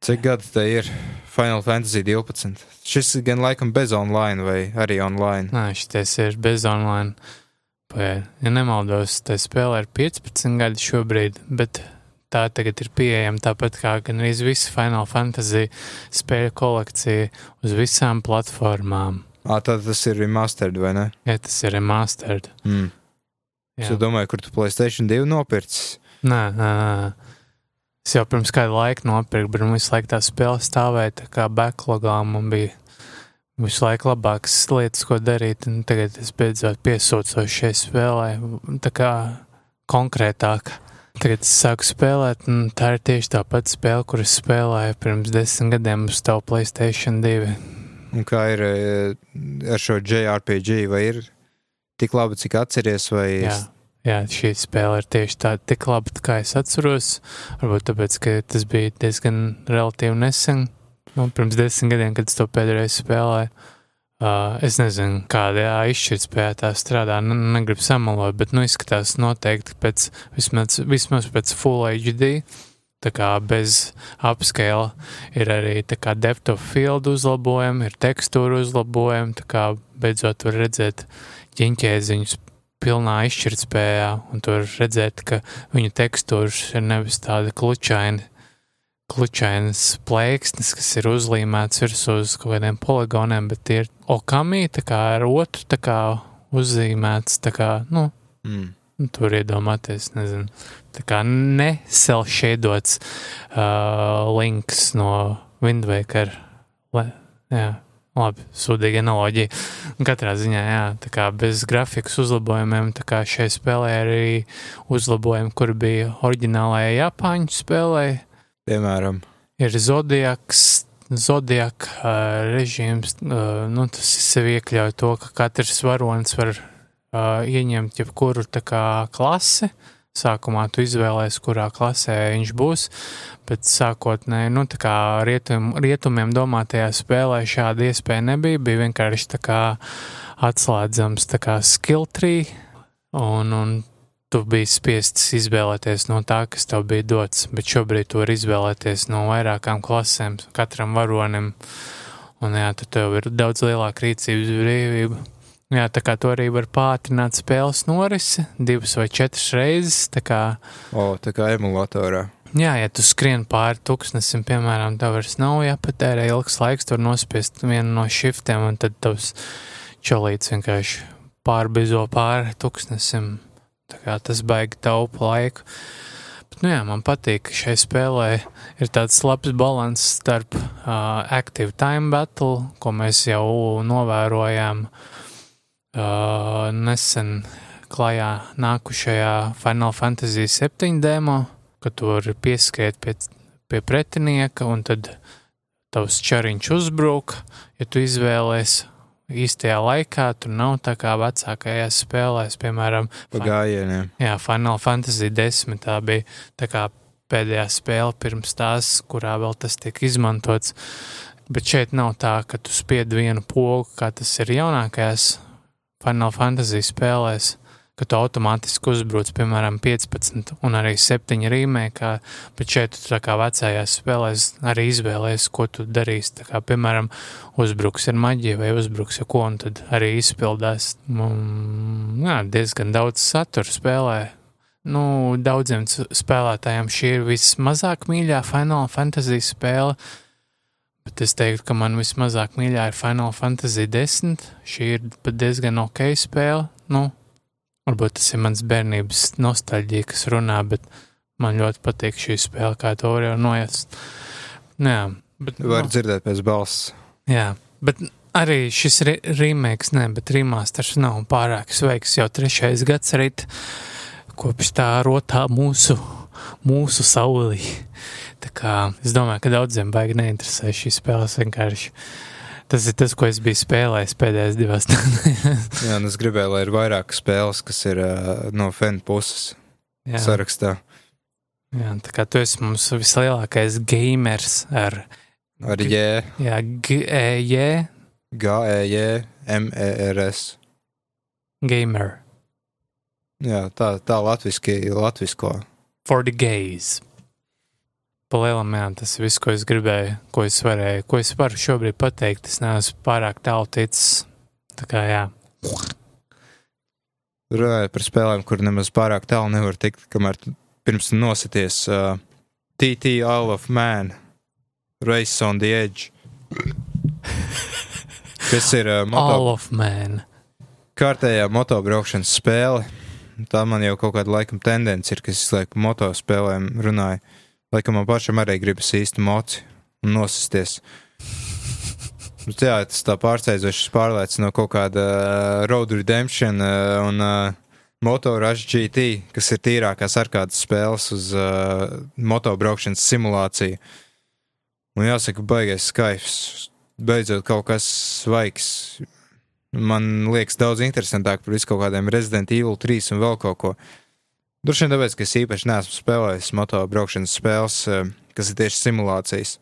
Cik gadi te ir Final Fantasy 12? Šis gan laikam bez online vai arī online. Nē, šis ir bez online. Pagaid, ja nemaldos, tā spēle ir 15 gadi šobrīd, bet tā tagad ir pieejama tāpat kā gan arī visa Final Fantasy spēļu kolekcija uz visām platformām. Ā, tad tas ir remastered vai ne? Ja tas ir remastered. Mm. Es Jā. domāju, kur tu Playstation 2 nopircis. Nē, nē, nē. Es jau pirms kāda laika nopirku, bet visu laiku tā spēle stāvēja tā kā backlogā. Man bija visu laiku labākas lietas, ko darīt. Tagad es beidzot piesūcoju šai spēlē, tā kā konkrētāk. Tagad es sāku spēlēt, un tā ir tieši tā pati spēle, kuras spēlēju pirms desmit gadiem uz tavu Playstation 2. Un kā ir eh, ar šo JRPG, vai ir tik labi, cik atceries, vai Jā, jā, šī spēle ir tieši tāda, tik laba, kā es atceros. Varbūt tāpēc, ka tas bija diezgan relatīvi nesen, nu, pirms desmit gadiem, kad es to pēdējo spēlēju. Uh, es nezinu, kādā izšķirtspējā tā strādā. Nu, negribu samalot, bet nu, izskatās noteikti pēc vismaz, vismaz pēc Full HD. Tā kā bez upscale ir arī depth of field uzlabojumi, ir tekstūra uzlabojumi, beidzot var redzēt ķiņķēziņus pilnā izšķirtspējā, un tur redzēt, ka viņu tekstūras ir nevis tāda klučaina, klučainas plēksnes, kas ir uzlīmēts virsū uz kaut kādiem poligoniem, bet tie ir okami, tā kā ar otru, tā kā uzzīmēts, tā kā, nu, mm. tur iedomāties, nezinu, tā kā neselšēdots uh, links no Windwaker, le, jā, labi, sūdīga analoģija. Katrā ziņā, jā, tā kā bez grafikas uzlabojumiem, tā kā šai spēlē arī uzlabojumi, kur bija oriģinālajā Japāņu spēlē, piemēram, ir Zodiaks. Zodiaka uh, režīms, uh, nu, tas sev iekļauj to, ka katrs varonis var uh, ieņemt jebkuru tā kā klasi. Sākumā tu izvēlējies, kurā klasē viņš būs, bet sākotnēji, nu, tā kā rietum, rietumiem domātajā spēlē šāda iespēja nebija. Bija vienkārši tā kā atslēdzams tā kā skill tree, un, un tu biji spiests izvēlēties no tā, kas tev bija dots, bet šobrīd tu vari izvēlēties no vairākām klasēm, katram varonim, un jā, tad tev ir daudz lielāka rīcības brīvība. Jā, tā kā to arī var pātrināt spēles norisi divas vai četras reizes. Tā kā, o, tā kā emulatorā. jā, ja tu skrien pāri tūkstnesim, piemēram, tev vairs nav jāpatērē ilgs laiks, tur nospiest vienu no shiftiem, un tad tavs čolīts vienkārši pārbizo pāri tūkstnesim. Tā kā tas baigi taupa laiku. Bet, nu jā, man patīk, ka šai spēlē ir tāds labs līdzsvars starp uh, Active Time Battle, ko mēs jau novērojām uh, nesen klajā nākušajā Final Fantasy 7 demo, kad tu vari pieskriet pie, pie pretinieka un tad tavs čariņš uzbruk, ja tu izvēlēsies īstajā laikā, tur nav tā kā vecākajās spēlēs, piemēram, Pa gājieniem. Jā, Final Fantasy 10. tā bija tā kā pēdējā spēle pirms tās, kurā vēl tas tiek izmantots. Bet šeit nav tā, ka tu spied vienu pogu, kā tas ir jaunākajās Final Fantasy spēlēs, ka tu automātiski uzbrūc, piemēram, 15 un arī 7 rīmēkā, bet šeit tu kā vecajās spēlēs arī izvēlējies, ko tu darīsi. Tā kā, piemēram, uzbruks ar maģiju vai uzbruks ar ko, un tad arī izpildās. Mm, jā, diezgan daudz satura spēlē. Nu, daudziem spēlētājiem šī ir vismazāk mīļā Final Fantasy spēle, bet es teiktu, ka man vismazāk mīļā ir Final Fantasy 10. Šī ir diezgan ok spēle. Nu, varbūt tas ir mans bērnības nostalģija, kas runā, bet man ļoti patīk šī spēle, kā to var jau noiest. Nu, jā, bet, Var dzirdēt pēc balss. Jā, bet arī šis re remake, ne, bet remasters nav pārāk sveiks. Jau trešais gads rīt, kopš tā rotā mūsu mūsu saulī. Tā kā es domāju, ka daudziem baigi neinteresē šīs spēles vienkārši. Tas ir tas, ko es biju spēlējis pēdējās divās (laughs) nedēļās. Jā, un es gribēju, lai ir vairāk spēles, kas ir uh, no fanu puses Jā. sarakstā. Jā, tā kā tu esi mums vislielākais gamers ar Ar J, jā, G, E, J, G, E, J, M, E, R, S. gamer Jā, tā, tā latviski, latvisko. For the gays. Palielam, jā, tas ir viss, ko es gribēju, ko es varēju, ko es varu šobrīd pateikt. Es neesmu pārāk tālu ticis. Tā kā jā, Runājot par spēlēm, kur nemaz pārāk tālu nevar tikt, kamēr pirms nosities. Uh, TT All of Man, Race on the Edge. Kas ir uh, moto, all of man. kārtējā motobraukšanas spēle. Tā man jau kaut kāda laikam tendence ir, kas visu laiku motospēlēm runāja. Laikam man pašam arī gribas īsti moci un nosisties. Bet jā, tas tā pārsteidzoši pārlēc no kaut kāda uh, Road Redemption uh, un uh, Motorush GT, kas ir tīrākās arkādas spēles uz uh, motobraukšanas simulāciju. Un jāsaka, baigais skaifs. Beidzot kaut kas svaigs. Man liekas daudz interesantāk par visu kaut kādiem Resident Evil 3 un vēl kaut ko. Droši vien tāpēc, ka es īpaši neesmu spēlējis motobraukšanas spēles, eh, kas ir tieši simulācijas.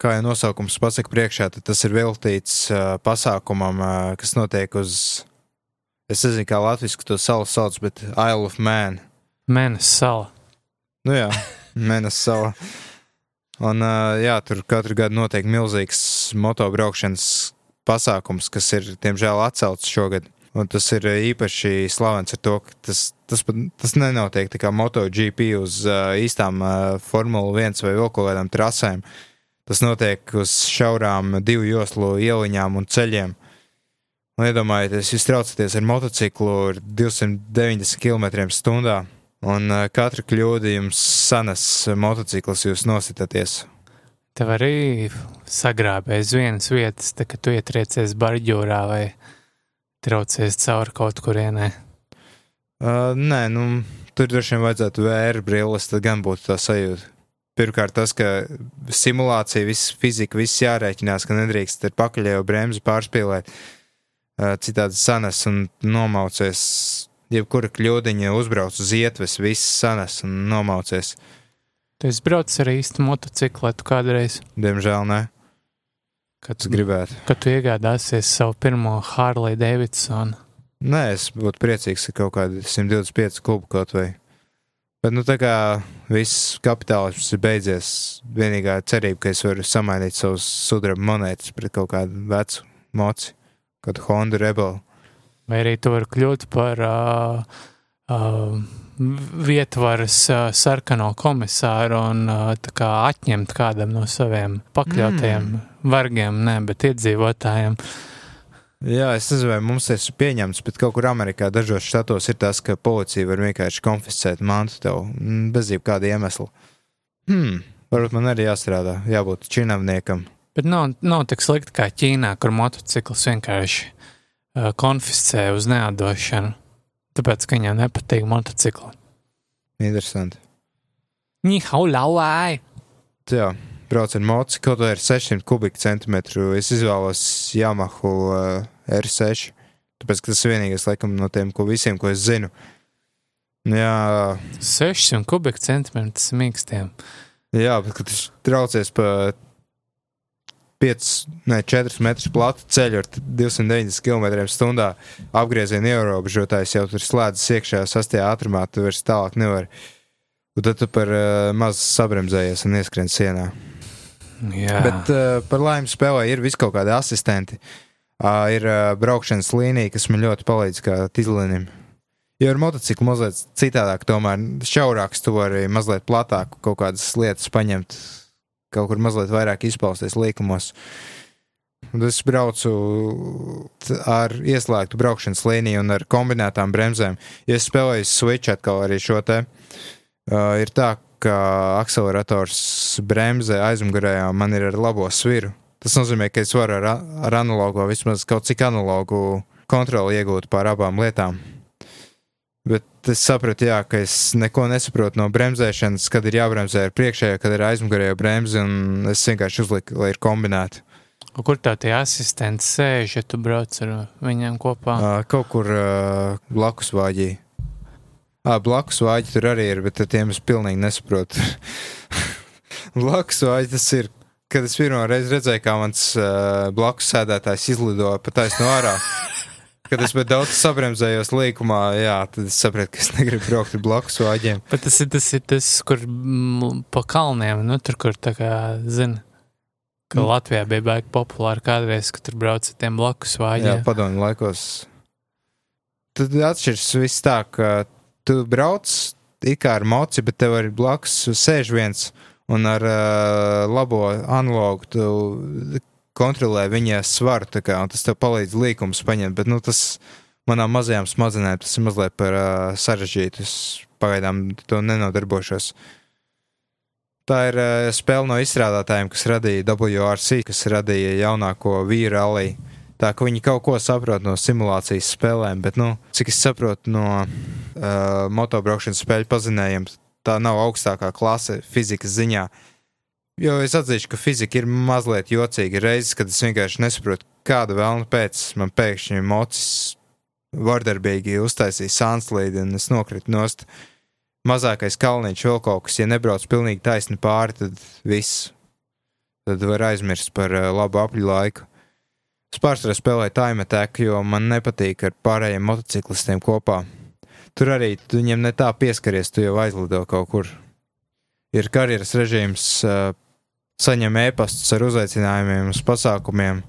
Kā jau nosaukums pasaka priekšā, tad tas ir veltīts uh, pasākumam, uh, kas notiek uz, es nezinu, kā latviešu to salu sauc, bet Isle of Man. Mēnesis sala. Nu jā, Mēnesis sala. Un uh, jā, tur katru gadu notiek milzīgs motobraukšanas pasākums, kas ir, diemžēl, atcelts šogad. Un tas ir uh, īpaši slavens ar to, ka tas, tas, pat- tas nenotiek tā kā MotoGP uz uh, īstām uh, Formula 1 vai vēl kaut kādām trasēm. Tas notiek uz šaurām divu joslu ieliņām un ceļiem. Un iedomājieties, jūs traucaties ar motociklu ar 290 km/h. Un uh, katra kļūda jums sanes motociklis, jūs nositāties. Tev arī sagrābēja vienas vietas, tā, kad tu ietriecies barģūrā vai traucies cauri kaut kurienē. Uh, nē, nu, tur droši vien vajadzētu vēra brilles, tad gan būtu tā sajūta. Pirmkārt, tas, ka simulācija, viss fizika, viss jārēķinās, ka nedrīkst ar pakaļējo bremzi pārspīlēt. Uh, citādi sanes un nomaucies. Jebkura kļūdiņa uzbrauc uz ietves, viss sanes un nomaucies. Tu esi braucis ar īstu motocikletu kādreiz, Diemžēl nē, kad, es gribētu. kad tu iegādāsies savu pirmo Harley Davidsonu. Nē, es būtu priecīgs, ka kaut kādi 125 kubu kaut vai. Bet, nu, tā kā viss kapitālisms ir beidzies, vienīgā cerība, ka es varu samainīt savus sudraba monētas pret kaut kādu vecu moci, kādu Honda Rebel. Vai arī tu vari kļūt par uh, uh, vietvaras sarkano komisāru un tā kā atņemt kādam no saviem pakļautajiem mm. vargiem, ne, bet iedzīvotājiem. Jā, es nezinu, vai mums tas ir pieņemts, bet kaut kur Amerikā dažos štatos ir tas, ka policija var vienkārši konfiscēt mantu tev mm, bez jebkāda iemesla. Hmm, varbūt man arī jāstrādā, jābūt činavniekam. Bet nav, nav tik slikti kā Ķīnā, kur motocikls vienkārši uh, konfiscē uz neatdošanu, tāpēc, ka viņam nepatīk motocikli. Interesanti. Nihau lauai! Jā, brauc ar moci, kaut vai ar 600 kubikcentimetru. Es izvēlos Yamaha uh, R6, tāpēc, tas ir vienīgais, laikam, no tiem, ko visiem, ko es zinu. Jā, 600 kubikcentimetrus mīkstiem. jā bet, kad tas traucies pa 5, ne 4 metrus platu ceļu ar 290 km/h, apgrieziena ierobežotājs jau tur slēdzas iekšā sastajā ātrumā, tu vairs tālāk nevari. Un tad tu par uh, maz sabremzējies un ieskrien sienā. Jā, Bet uh, par laimi spēlē ir vis kaut kādi asistenti. Uh, ir uh, braukšanas līnija, kas man ļoti palīdz kā tīzlinim. Jo ar motociklu mazliet citādāk, tomēr šaurāks, tu vari mazliet platāk kaut kādas lietas paņemt, kaut kur mazliet vairāk izpausties līkumos. Un es braucu ar ieslēgtu braukšanas līniju un ar kombinētām bremzēm. Ja es spēlēju switch atkal arī šo te, uh, ir tā, ka akcelerators bremzē aizmugurējā man ir ar labo sviru. Tas nozīmē, ka es varu ar, ar analogo vismaz kaut cik analogu kontroli iegūt pār abām lietām. Es sapratu, jā, ka es neko nesaprotu no bremzēšanas, kad ir jābremzē ar priekšējo, kad ir aizmugurējo bremzi, un es vienkārši uzliku, lai ir kombinēti. Kur tā tie asistenti sēž, ja tu brauc ar viņiem kopā? Kaut kur uh, blakus vāģī. Ah, blakus vāģi tur arī ir, bet ar tiem es pilnīgi nesaprotu. (laughs) blakus vāģi tas ir, kad es pirmo reizi redzēju, kā mans uh, blakus sēdētājs izlido pa taisno ārā. (laughs) Kad es daudz sabremzējos līkumā, jā, tad es sapratu, ka es negribu braukt ar blakus vāģiem. Bet tas ir tas, ir tas kur pa kalniem, nu tur, kur tā kā, zini, ka Mm. Latvijā bija baigi populāri kādreiz, ka tur brauc ar tiem blakus Jā, vāģiem. padomju laikos. Tad atšķiras viss tā, ka tu brauc it kā ar moci, bet tev arī blakus sēž viens un ar uh, labo analogu tu kontrolē viņa svaru, kā, un tas tev palīdz līkumus paņemt, bet, nu, tas manām mazajām smadzenēm tas ir mazliet par uh, sarežģītu. Es pagaidām to nenodarbošos. Tā ir uh, spēle no izstrādātājiem, kas radīja WRC, kas radīja jaunāko vīru rallija. Tā ka viņi kaut ko saprot no simulācijas spēlēm, bet, nu, cik es saprotu no uh, motobraukšanas spēļu pazinējiem, tā nav augstākā klase fizikas ziņā. Jo es atzīšu, ka fizika ir mazliet jocīga. Reizes, kad es vienkārši nesaprotu, kāda vēlna pēc man pēkšņi mocis vardarbīgi uztaisīja sānslīdi, un es nokritu nost. Mazākais kalniņš vēl kaut kas, ja nebrauc pilnīgi taisni pāri, tad viss. Tad var aizmirst par uh, labu apļu laiku. Es pārsvarā spēlēju time attack, jo man nepatīk ar pārējiem motociklistiem kopā. Tur arī tu viņiem ne tā pieskaries, tu jau aizlido kaut kur. Ir karjeras režīms, saņem e-pastus ar uzaicinājumiem uz pasākumiem,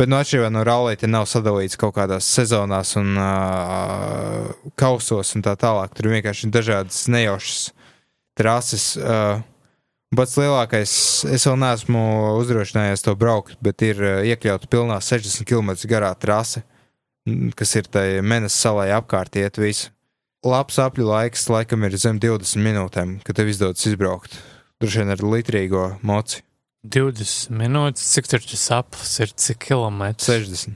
bet no atšķirībā no rallija nav sadalīts kaut kādās sezonās un uh, kausos un tā tālāk. Tur vienkārši ir dažādas nejaušas trases. Uh, Pats lielākais, es vēl neesmu uzdrošinājies to braukt, bet ir iekļauta pilnā 60 km garā trase, kas ir tai Menes salai apkārt iet visu. Labs apļu laiks laikam ir zem 20 minūtēm, kad tev izdodas izbraukt. Droši vien ar litrīgo moci 20 minūtes, cik tur tas aplis ir, cik kilometrs? 60.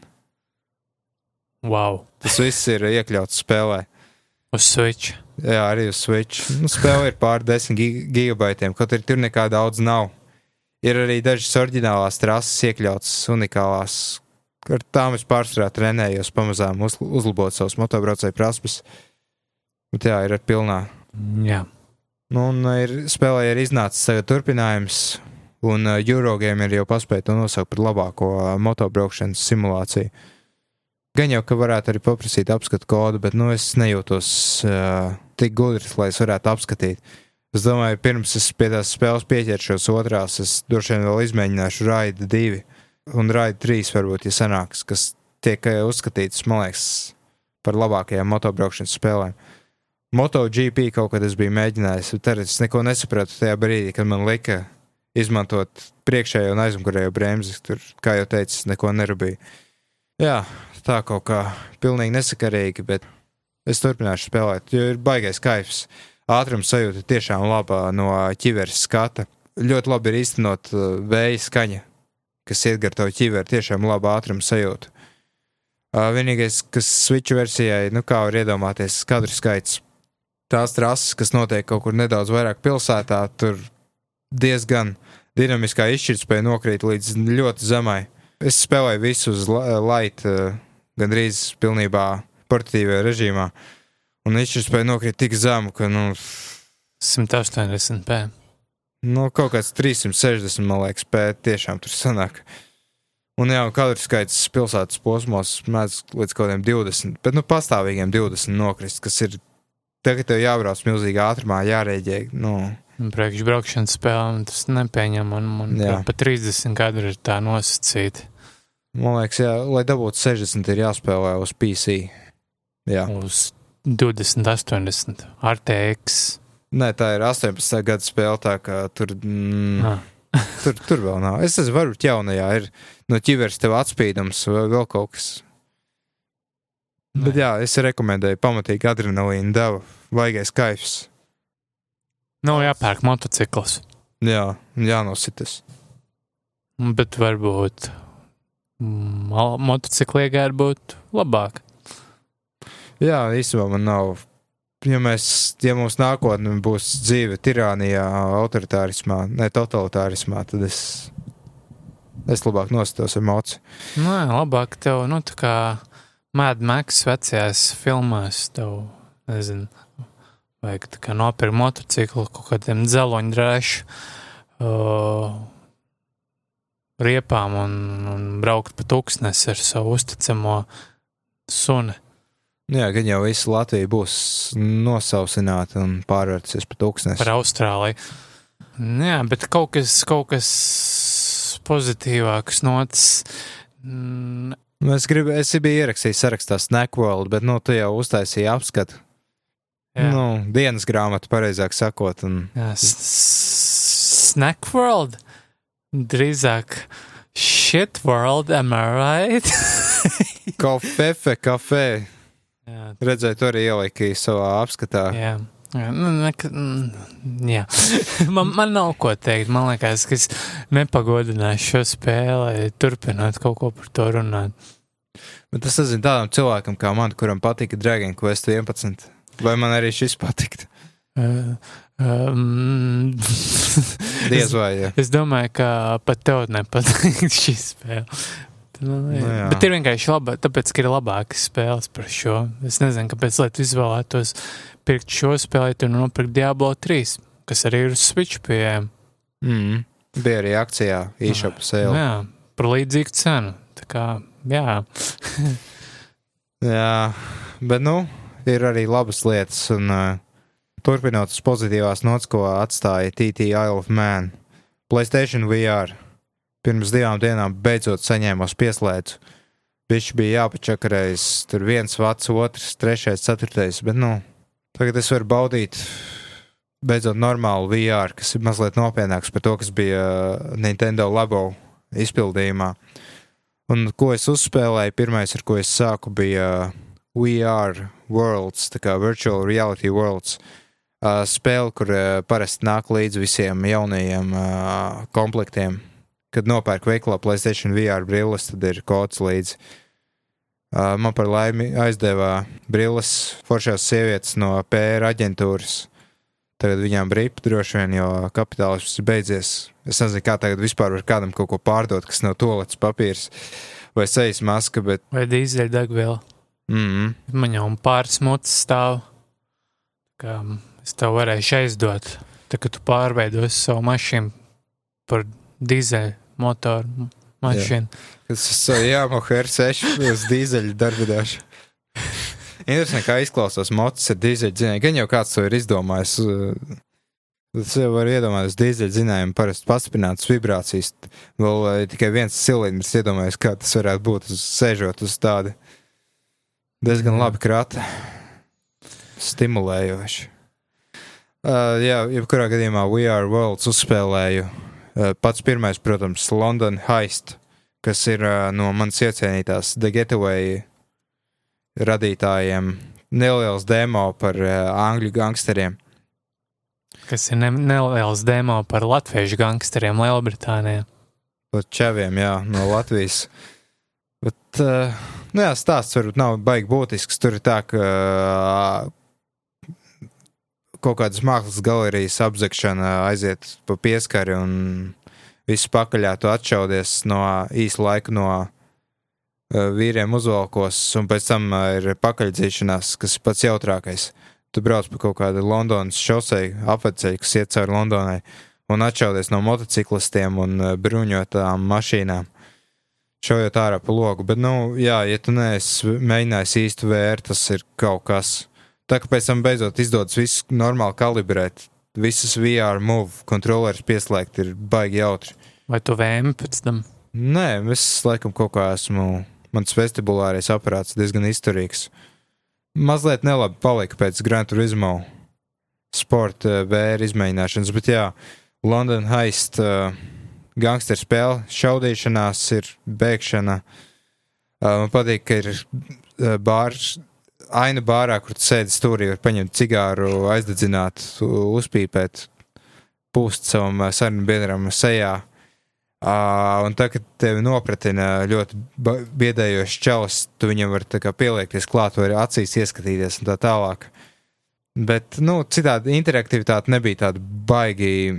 Wow, Tas viss ir iekļauts spēlē. uz Switch. Jā, arī uz Switch. Nu, spēle ir pār 10 gi- gigabaitiem, kaut arī tur nekā daudz nav. Ir arī dažas oriģinālās trases iekļautas, unikālās. Ar tām es pārsvarā trenējos, pamazām uz, uzlabot savus motobraucēju prasmes. Bet jā, ir ar pilnā. Jā, Nu, un ir, spēlē ir iznācis tagad turpinājums, un uh, Eurogame ir jau paspēja to nosaukt par labāko uh, motobraukšanas simulāciju. Gan jau, ka varētu arī paprasīt apskatu kodu, bet nu, es nejūtos uh, tik gudrs, lai es varētu apskatīt. Es domāju, pirms es pie tās spēles pieķeršos otrās, es droši vien vēl izmēģināšu Raida 2 un Raida 3 varbūt, ja sanāks, kas tiek uzskatīts, man liekas, par labākajām motobraukšanas spēlēm. MotoGP kaut kad es biju mēģinājis, tad es neko nesapratu tajā brīdī, kad man lika izmantot priekšējo un aizmugurējo bremzi. Tur, kā jau teicu, neko nerūpēju. Jā, tā kaut kā pilnīgi nesakarīgi, bet es turpināšu spēlēt, jo ir baigais kaifs. Ātrums sajūta tiešām laba no ķiveres skata. Ļoti labi ir īstenot uh, vēja skaņa, kas iet gar to ķiveri, tiešām laba ātruma sajūta. Uh, vienīgais, kas switch versijai, nu kā var iedomāties, kadru skaits tās trases, kas notiek kaut kur nedaudz vairāk pilsētā, tur diezgan dinamiskā izšķirtspēja nokrīt līdz ļoti zemai. Es spēlēju visu uz la- light, eh, gandrīz pilnībā portatīvajā režīmā, un izšķirtspēja nokrīt tik zemu, ka, nu, 180p. nu kaut kāds 360, man liekas, pēc tiešām tur sanāk. Un jā, un kadru skaits pilsētas posmos mēdz līdz kaut kādiem 20, bet nu pastāvīgiem 20 nokrist, kas ir tagad tev jābrauc milzīgā ātrumā, jārēģē. Nu, Priekšbraukšanas spēlēm tas nepieņem, man Jā. pat 30 kadri ir tā nosacīti. Man liekas, jā, lai dabūtu 60, ir jāspēlē uz PC. Jā. Uz 20, 80, RTX. Nē, tā ir 18. gada spēle, tā kā tur, mm, Ah. tur, tur vēl nav. Es esmu varbūt jaunajā, ir no ķiveres tev atspīdums vai vēl kaut kas. Bet jā, es rekomendēju pamatīgi adrenalīnu devu, vaigais kaifs. Nav jāpērk motocikls, Jā, jānositas. bet varbūt motocikli iegāja būtu labāk. Jā, īstenībā man nav ja, mēs, ja mums nākotnē būs dzīve tirānijā, autoritārismā, ne totalitārismā, tad es, es labāk nostos ar mocu. Nu, jā, labāk tev, nu, tā kā Mad Max vecajās filmās, tev, nezinu, vajag tā kā nopirkt motociklu kaut kādiem dzeloņdrēšu uh, riepām un, un braukt pa tūkstnesi ar savu uzticamo suni. Jā, gan jau visa Latvija būs nosausināta un pārvērtusies par tūkstnesi. Par Austrāliju. Jā, bet kaut kas, kaut kas pozitīvāks notis. Nu, Es, gribu, es biju ierakstījis sarakstā Snackworld, bet nu, tu jau uztaisīji apskatu. jā. Nu, dienas grāmatu, pareizāk sakot. Un, Jā, s- s- Snack World. Drīzāk Shit World, am I right? (laughs) Kofefe, kafē. Redzēju, tu arī ieliki savā apskatā. jā. Jā, nu, nek- mm, jā. (laughs) man, man nav ko teikt. Man liekas, ka es nepagodināšu šo spēli, turpinot kaut ko par to runāt. Bet tas nezinu tādam cilvēkam kā man, kuram patika Dragon Quest 11. Vai man arī šis patikt? Uh, um, (laughs) Diez vai. Jā. Es domāju, ka pat tev nepatīk (laughs) šī spēle. Nu, Nu, jā. bet ir vienkārši labi, tāpēc, ka ir labākas spēles par šo. Es nezinu, kāpēc, tu izvēlētos pirkt šo spēli, tu nopirkt Diablo 3, kas arī ir uz Switch pieejama. Mm. Bija arī akcijā, e-shop Nu, sale. jā, par līdzīgu cenu. Tā kā, jā, (laughs) Jā, bet nu, ir arī labas lietas. Un, uh, turpinot uz pozitīvās nots, ko atstāja TT Isle of Man, Playstation VR. Pirms divām dienām beidzot saņēmos pieslēdzu. Viņš bija jāpačakarējas, tur viens vats, otrs, trešais, ceturtais, bet nu, tagad es varu baudīt beidzot normālu VR, kas ir mazliet nopietnāks par to, kas bija Nintendo Labo izpildījumā. Un ko es uzspēlēju, pirmais, ar ko es sāku, bija VR Worlds, tā kā Virtual Reality Worlds. Spēle, kur parasti nāk līdzi visiem jaunajiem komplektiem. Kad nopērk veiklā Playstation VR brilles, tad ir kods līdzi. Uh, man par laimi aizdevā brilles foršās sievietes no PR aģentūras. Tagad viņām brīpa droši vien, jo kapitālisms ir beidzies. Es nezinu, kā tagad vispār var kādam kaut ko pārdot, kas nav tolets papīrs vai sejas maska, bet. vai dīzeļdegviela. Mm, Man jau pāris mutes stāv. Es tev varēšu aizdot, tā kā tu pārveidosi savu mašīnu par dīzeļu motoru mašīnu. Tas ir Yamaha R6 uz dīzeļu darbināšu. Interesanti, kā izklausās mocis ar dīzeļu dzinēju. Gan jau kāds to ir izdomājis. Tas jau var iedomāties dīzeļu dzinējumu, parasti pastiprinātas vibrācijas. Vēl uh, tikai viens cilindrs iedomājas, kā tas varētu būt uz, sēžot uz tādu diezgan Jā. labi krata. Stimulējoši. Uh, jā, jebkurā gadījumā We Are Worlds uzspēlēju. Uh, pats pirmais, protams, London Heist, kas ir uh, no manas iecienītās The Getaway radītājiem. Neliels demo par uh, angļu gangsteriem. Kas ir ne, neliels demo par latviešu gangsteriem Lielbritānijā. Par čeviem, jā, no Latvijas. Bet, uh, nu jā, stāsts varbūt nav baigi būtisks. Tur ir tā, ka kaut kādas mākslas galerijas apzakšana aiziet pa pieskari un viss pakaļā tu atšaudies no īsa laika no uh, vīriem uzvalkos, un pēc tam uh, ir pakaļdzīšanās, kas ir pats jautrākais. Tu brauc pa kaut kādu Londonas šoseju, apveceļu, kas iet cauri Londonai, un atšaudies no motociklistiem un uh, bruņotām mašīnām. Šaujot ārā pa logu, bet, nu, jā, ja tu neesi mēģinājis īsti vērt, tas ir kaut kas. Tā kā pēc tam beidzot izdodas visu normāli kalibrēt, visas VR move kontrolieris pieslēgt ir baigi jautri. Vai tu vēmi pēc tam? Nē, es laikam kaut kā esmu. Mans vestibulārais aparāts diezgan izturīgs. Mazliet nelabi palika pēc Gran Turismo sporta vēra izmēģināšanas, bet jā, London Heist, uh, gangster spēle, šaudīšanās ir bēgšana. Uh, man patīk, ka ir uh, bārs, aina bārā, kur tu sēdi stūrī, var paņemt cigāru, aizdedzināt, uzpīpēt, pūst savam uh, sarunu biedram sejā. Uh, un tā, kad tevi nopratina ļoti biedējošs čalis, tu viņam kā pieliekties klāt, vai acīs ieskatīties un tā tālāk. Bet, nu, citādi interaktivitāte nebija tāda baigi.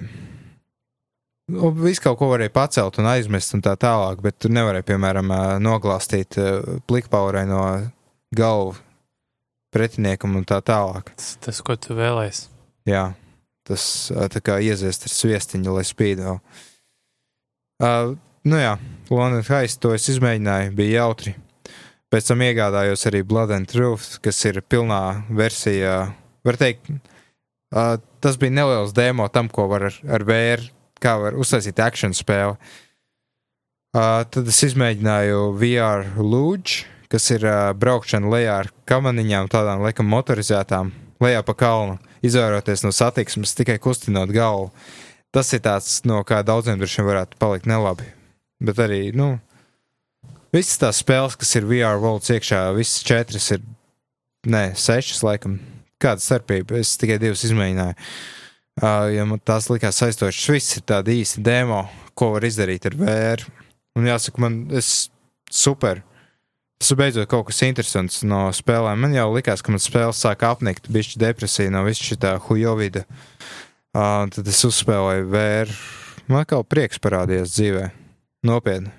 Nu, visu kaut ko varēja pacelt un aizmest un tā tālāk, bet tur nevarēja, piemēram, noglāstīt plikpaurē no galvu pretiniekam un tā tālāk. Tas, tas ko tu vēlēsies. Jā, tas tā kā ieziest ar sviestiņu, lai spīdo. Uh, nu jā, London Heist to es izmēģināju, bija jautri. Pēc tam iegādājos arī Blood and Truth, kas ir pilnā versijā. Var teikt, uh, tas bija neliels demo tam, ko var ar, ar VR kā var uztaisīt akciju spēli. Uh, tad es izmēģināju VR Lūdzu, kas ir uh, braukšana lejā ar kamaniņām, tādām laikam motorizētām, lejā pa kalnu, izvairoties no satiksmes, tikai kustinot galvu. Tas ir tāds, no kā daudziem droši vien varētu palikt nelabi. Bet arī, nu, visas tās spēles, kas ir VR valsts iekšā, visas četras ir, nē, sešas laikam. Kāda starpība? Es tikai divas izmēģināju. Uh, ja man tās likās aizstošas, viss ir tādi īsti demo, ko var izdarīt ar vēru. Un jāsaka, man tas super. Tas beidzot kaut kas interesants no spēlēm. Man jau likās, ka man spēles sāk apnikt, bišķi depresija no viss šī hujovida. Uh, tad es uzspēlēju vēru. Man kā prieks parādījās dzīvē. Nopietni.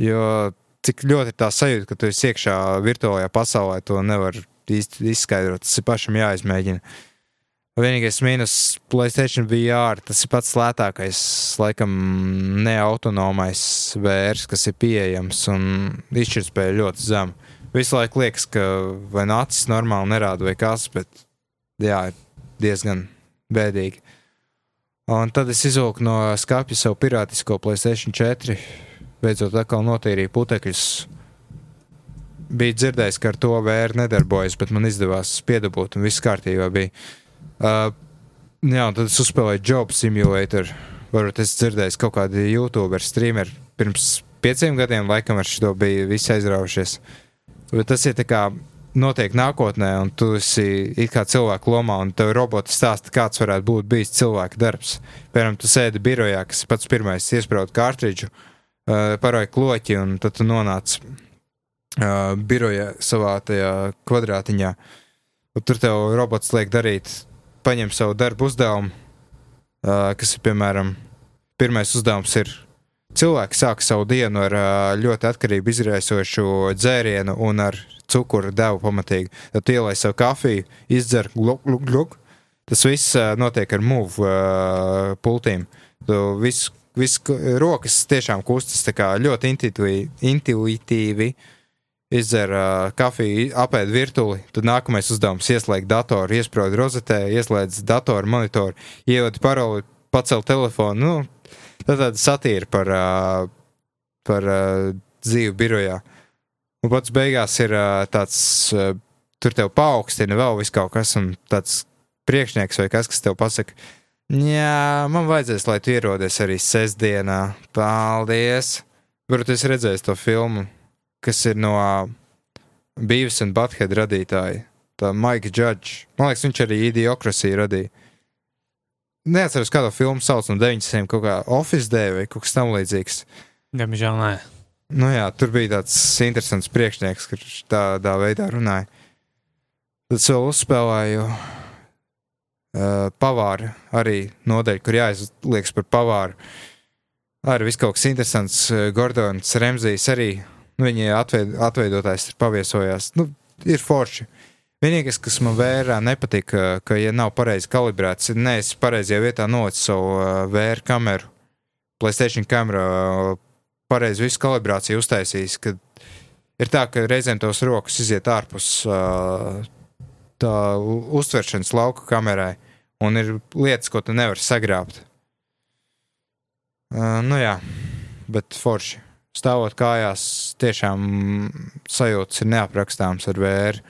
Jo cik ļoti ir tā sajūta, ka tu esi iekšā virtuālajā pasaulē, to nevar īsti izskaidrot. Tas ir pašam jāizmēģina. Uh, Vienīgais mīnus Playstation VR, tas ir pats lētākais, laikam, neautonomais vērs, kas ir pieejams un izšķirtspēja ļoti zema. Visu laiku liekas, ka vai nu normāli nerāda vai kas, bet jā, diezgan bēdīgi. Un tad es izvilku no skāpja savu pirātisko Playstation 4, beidzot atkal notīrīju putekļus. Bija dzirdējis, ka ar to vēru nedarbojas, bet man izdevās piedabūt un viss kārtībā bija. Uh, jā, tad es uzspēlēju Job Simulator. Varbūt es dzirdēju, kaut kādi YouTuber, streameri pirms pieciem gadiem, laikam ar šo bija visi aizraujušies. Bet tas ir tā kā notiek nākotnē, un tu esi kā cilvēku lomā, un tev roboti stāsta, kāds varētu būt bijis cilvēka darbs. Piemēram, tu sēdi birojā, kas pats pirmais iesprāda kārtridžu, uh, paroja kloķi, un tad tu nonāc uh, birojā savā tajā kvadrātiņā. Un tur tev robots liek darīt paņem savu darbu uzdevumu, uh, kas ir piemēram, pirmais uzdevums ir cilvēks sāk savu dienu ar ļoti atkarību izraisošu dzērienu un ar cukuru devu pamatīgi. Tad ielai savu kafiju, izdzer gluk, gluk, gluk. Tas viss notiek ar mūvu uh, pultīm. Viss, viss rokas tiešām kustas ļoti intuitīvi. Uh, izdzer uh, kafiju, apēd virtuli, tad nākamais uzdevums - ieslēgt datoru, iesprāst rozetē, ieslēdz datoru, monitoru, ievada paroli, pacelt telefonu. Nu, tā tāda satīra par, uh, par uh, dzīvi birojā. Un pats beigās ir uh, tāds, uh, tur tev paaugstina vēl viss kaut kas, un tāds priekšnieks vai kas, kas tev pasaka, jā, man vajadzēs, lai tu ierodies arī sestdienā. Paldies! Varbūt es redzēju to filmu kas ir no Beavis un Butthead radītāja. Tā Maika Judge. Man liekas, viņš arī idiokrasiju radīja. Neatceros, kādu filmu sauc no 90. kaut kā Office Day vai kaut kas tam līdzīgs. Diemžēl nē. Nu jā, tur bija tāds interesants priekšnieks, kurš tādā veidā runāja. Tad vēl uzspēlēju uh, pavāru, arī nodeļu, kur jāizliekas par pavāru. Arī viss kaut kas interesants. Gordons Remzijs arī Nu, viņi atveid, atveidotājs ir paviesojās. Nu, ir forši. Vienīgais, kas man vērā nepatīk, ka, ja nav pareizi kalibrēts, ir neesi pareizajā vietā nolicis savu vēra kameru, Playstation kameru, pareizi visu kalibrāciju uztaisījis. Ir tā, ka reizēm tos rokas iziet ārpus tā uztveršanas lauka kamerai, un ir lietas, ko tu nevari sagrābt. Nu jā, bet forši stāvot kājās, tiešām sajūtas ir neaprakstāmas ar vēru.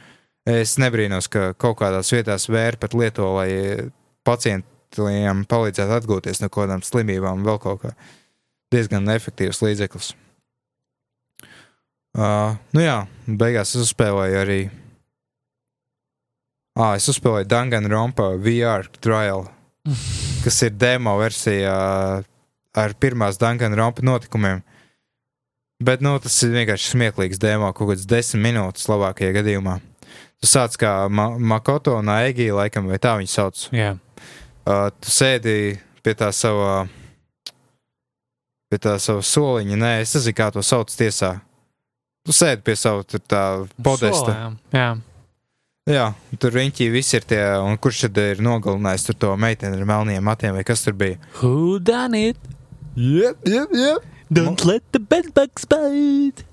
Es nebrīnos, ka kaut kādās vietās vēra pat lieto, lai pacientiem palīdzētu atgūties no kaut kādām slimībām, vēl kaut kā diezgan efektīvs līdzeklis. Uh, nu jā, beigās es uzspēlēju arī. Ah, es uzspēlēju Danganronpa VR trial, (laughs) kas ir demo versija ar pirmās Danganronpa notikumiem. Bet nu, tas ir vienkārši smieklīgs demo, kaut kāds desmit minūtes labākajā gadījumā. Tu sāc kā Ma Makoto un Aigi, laikam, vai tā viņu sauc. Jā, Uh, tu sēdi pie tā sava, pie tā sava soliņa, nē, es nezinu, kā to sauc tiesā. Tu sēdi pie sava tur tā podesta. Solējām. Jā, Jā, tur riņķī viss ir tie, un kurš tad ir nogalinājis tur to meiteni ar melniem matiem, vai kas tur bija? who done it? Jep, jep, jep. Don't let the bedbugs bite.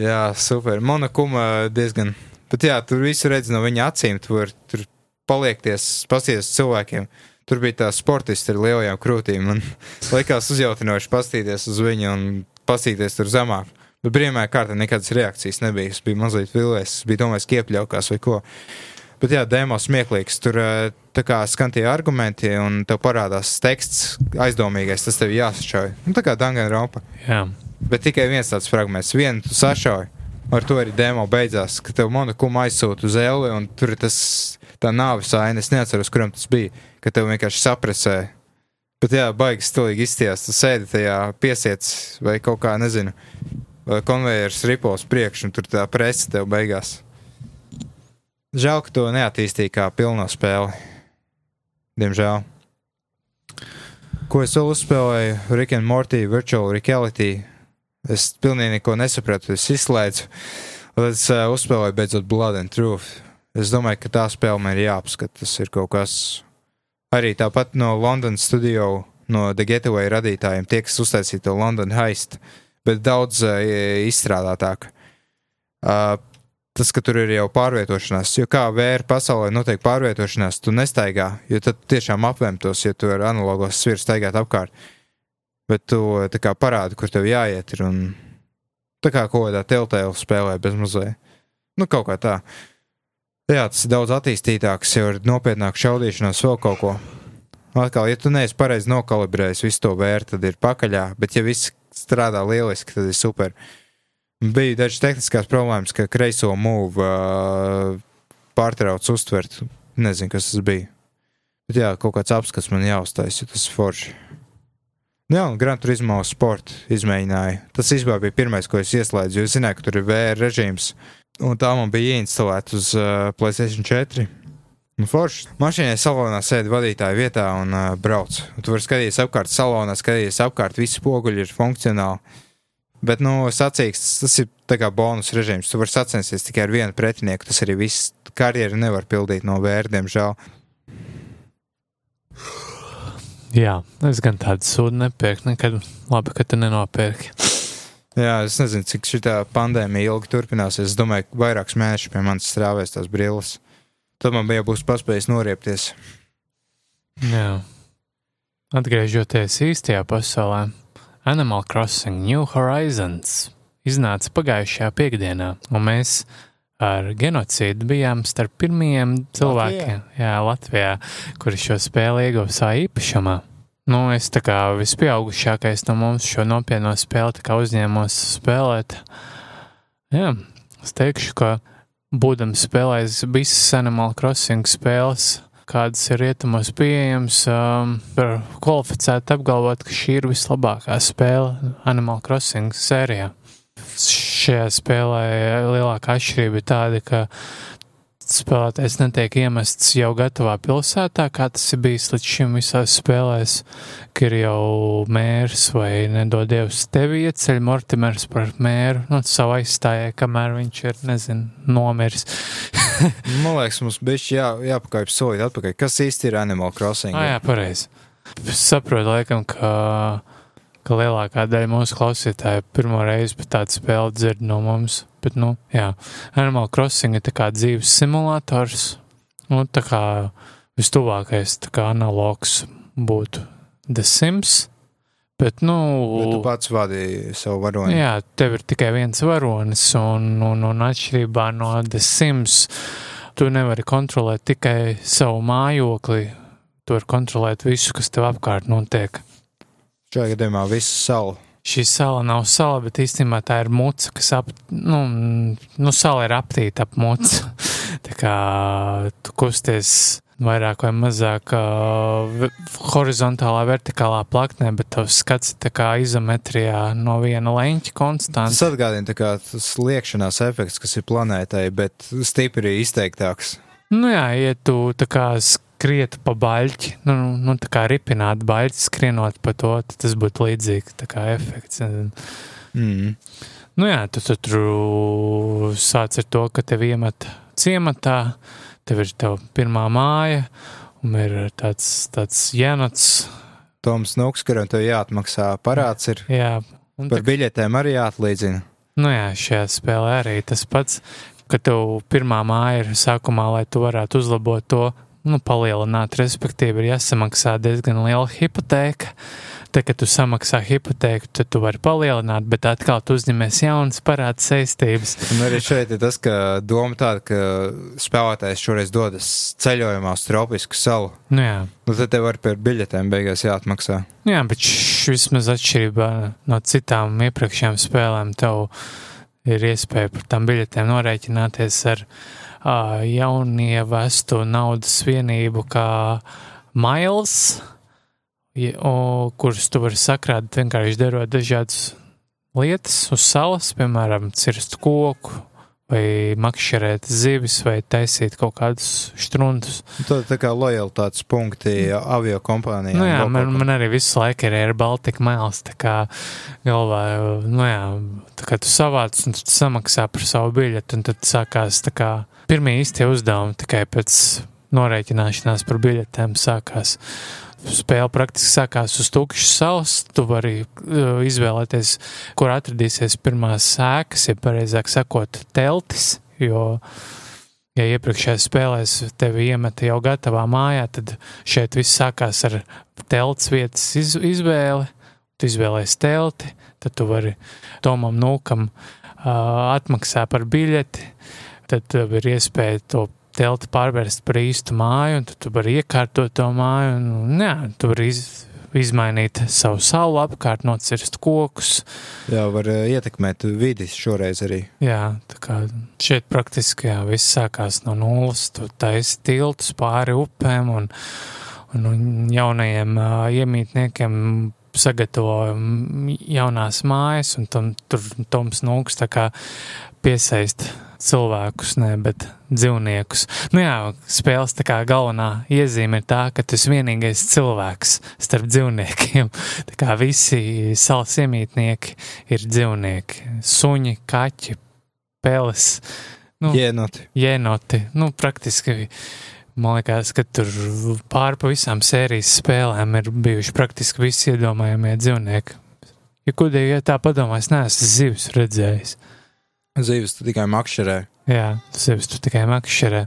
Jā, super. Monokuma diezgan. Bet jā, tur visu redz no viņa acīm. Tu vari tur paliekties, pasties cilvēkiem. Tur bija tā sportisti ar lielajām krūtīm. Man (laughs) likās uzjautinoši pastīties uz viņu un pastīties tur zemāk. Bet brīvajā kārtā nekādas reakcijas nebija. Es biju mazliet vilēs, es biju domājis, ka iepļaukās vai ko. Bet jā, demo smieklīgs. Tur eh, tā kā skan tie argumenti, un tev parādās teksts aizdomīgais, tas tev jāsačauj. Nu, tā kā Danganronpa. Jā, Bet tikai viens tāds fragments, vienu tu sašauji. Ar to arī demo beidzās, ka tev monokuma aizsūta uz Eli, un tur ir tas tā nāves aina. Es neatceros, kuram tas bija, ka tev vienkārši saprasē. Bet jā, baigi stilīgi izties. Tu sēdi tajā piesiets vai kaut kā, nezinu, konvejers ripos priekš, un tur tā presa tev beigās. Žēl, ka to neattīstīja kā pilno spēli. Diemžēl. Ko es vēl uzspēlēju? Rick and Morty Virtual Reality. Es pilnīgi neko nesapratu, es izslēdzu. Es uh, uzspēlēju beidzot Blood and Truth. Es domāju, ka tā spēle man ir jāapskata. Tas ir kaut kas arī tāpat no Londonas studio, no The Getaway radītājiem, tie, kas uztaisīja to London Heist, bet daudz uh, izstrādātāk. Uh, tas, ka tur ir jau pārvietošanās, jo kā vēra pasaulē notiek pārvietošanās, tu nestaigā, jo tad tiešām apvemtos, ja tu ar analogos sviru staigāt apkārt. Bet tu kā parādi, kur tev jāiet, ir un tā kā kaut kādā teltēlu spēlē bez mazliet. Nu, kaut kā tā. Jā, tas ir daudz attīstītāks, jau ir nopietnāk šaudīšanās vēl kaut ko. Atkal, ja tu neesi pareizi nokalibrējis visu to vērtu, tad ir pakaļā, bet ja viss strādā lieliski, tad ir super. Bija dažas tehniskās problēmas, ka kreiso mūvu uh, pārtrauc uztvert. Nezinu, kas tas bija. Bet jā, kaut kāds apskats man jāuztaisa, jo tas ir forši. Jā, un Gran Turismo sporta izmēģināju. Tas īstenībā bija pirmais, ko es ieslēdzu, jo es zināju, ka tur ir VR režīms. Un tā man bija ieinstalēta uz uh, PlayStation 4. Un forši. Mašīnai salonā sēdi vadītāja vietā un uh, brauc. Un tu vari skatīties apkārt salonā, skatīties apkārt, visi spoguļi ir funkcionāli. Bet, nu, sacīks, tas ir tā kā bonus režīms. Tu vari sacensties tikai ar vienu pretinieku. Tas arī viss karjeru nevar pildīt no vēra, diemžēl. jā, es gan tādu sūdu nepērku nekad. Labi, ka tu nenopērki. Jā, es nezinu, cik šī pandēmija ilgi turpināsies. Es domāju, ka vairākus mēnešus pie manis strāvēs tās brilles. Tad man bija būs paspējis noriepties. Jā. Atgriežoties īstajā pasaulē, Animal Crossing New Horizons iznāca pagājušajā piekdienā, un mēs ar genocīdu bijām starp pirmajiem cilvēkiem jā, Latvijā, kuri šo spēli ieguva savā īpašumā. Nu, es tā kā vispieaugušākais no mums šo nopietno spēli uzņēmos spēlēt. Jā, es teikšu, ka būdams spēlējis visas Animal Crossing spēles, kādas ir rietumos pieejamas, um, var kvalificēti apgalvot, ka šī ir vislabākā spēle Animal Crossing sērijā. Šajā spēlē lielākā atšķirība ir tāda, ka spēlētājs netiek iemests jau gatavā pilsētā, kā tas ir bijis līdz šim visās spēlēs, ka ir jau mērs vai nedod Dievs tevi ieceļ Mortimers par mēru, nu, savu aizstājai, kamēr viņš ir, nezinu, nomiris. (laughs) Man liekas, mums bija jā, jāpakaļ solīt atpakaļ. Kas īsti ir Animal Crossing? Ah, jā, pareizi. Saprotu, laikam, ka, ka lielākā daļa mūsu klausītāju pirmo reizi par tādu spēli dzird no mums. Bet, nu, jā, Animal Crossing ir kā dzīves simulators. Nu, tā kā vistuvākais tā kā analogs būtu The Sims. Bet, nu, Bet tu pats vadīji savu varoni. Jā, tev ir tikai viens varonis, un, un, un atšķirībā no The Sims, tu nevari kontrolēt tikai savu mājokli, tu vari kontrolēt visu, kas tev apkārt notiek. Šajā gadījumā visu salu. Šī sala nav sala, bet īstenībā tā ir muca, kas ap, nu, nu sala ir aptīta ap mucu. (laughs) tā kā tu kusties vairāk vai mazāk uh, horizontālā, vertikālā plaknē, bet tavs skats ir izometrijā no viena leņķa konstants. Tas atgādina kā tas liekšanās efekts, kas ir planētai, bet stipri izteiktāks. Nu jā, ja tu tā kā skrietu pa baļķi, nu, nu tā kā ripināt baļķi, skrienot pa to, tas būtu kā efekts. Mm. Nu jā, tu, tu tur sāc ar to, ka tev iemet ciematā, tev ir tev pirmā māja, un ir tāds, tāds jēnots. Toms Nukskaram tev jāatmaksā parāds ir. Jā. Un par tā, biļetēm arī jāatlīdzina. Nu jā, šajā spēlē arī tas pats, ka tev pirmā māja ir sākumā, lai tu varētu uzlabot to, nu, palielināt, respektīvi ir jāsamaksā diezgan liela hipotēka. Tad, kad tu samaksā hipotēku, tad tu vari palielināt, bet atkal tu uzņemies jaunas parāda saistības. Un arī šeit ir tas, ka doma tāda, ka spēlētājs šoreiz dodas ceļojumā uz tropisku salu. Nu jā. Nu, tad tev var par biļetēm beigās jāatmaksā. Nu jā, bet šis vismaz atšķirībā no citām iepriekšējām spēlēm tev ir iespēja par tām biļetēm norēķināties ar uh, jaunievestu naudas vienību kā miles kurus tu vari sakrāt vienkārši darot dažādas lietas uz salas, piemēram, cirst koku, vai makšķerēt zivis, vai taisīt kaut kādus struntus. Tad tā kā lojalitātes punkti avio kompānijā. Nu jā, man, man arī visu laiku ir Air Baltica mails, tā kā galvā, nu jā, tā kā tu savāc un tu samaksā par savu biļetu, un tad sākās tā kā pirmie īstie uzdevumi tikai pēc norēķināšanās par biļetēm sākās spēle praktiski sākās uz tukšas salas. Tu vari uh, izvēlēties, kur atradīsies pirmās sēkas, ja pareizāk sakot, teltis. Jo, ja iepriekšējā spēlēs tevi iemeta jau gatavā mājā, tad šeit viss sākās ar telts vietas iz, izvēli. Tu izvēlējies telti, tad tu vari Tomam Nūkam uh, atmaksā par biļeti, tad ir iespēja to telti pārvērst par īstu māju, un tu vari iekārtot to māju, un jā, tu vari iz, izmainīt savu salu apkārt, nocirst kokus. Jā, var uh, ietekmēt vidi šoreiz arī. Jā, tā kā šeit praktiski jā, viss sākās no nulles, tu taisi tiltus pāri upēm, un, un, un jaunajiem uh, iemītniekiem sagatavo jaunās mājas, un tam, tur Toms Nūks piesaist cilvēkus, ne, bet dzīvniekus. Nu jā, spēles tā kā galvenā iezīme ir tā, ka tu esi vienīgais cilvēks starp dzīvniekiem. (laughs) Tā kā visi salas iemītnieki ir dzīvnieki. Suņi, kaķi, peles. Nu, jēnoti. Jēnoti. Nu, praktiski. Man liekas, ka tur pāri visām sērijas spēlēm ir bijuši praktiski visi iedomājamie dzīvnieki. Ja kudīgi, ja tā padomā, es neesmu zivs redzējis. Zīves tu tikai makšķerē. Jā, zīves tu tikai makšķerē.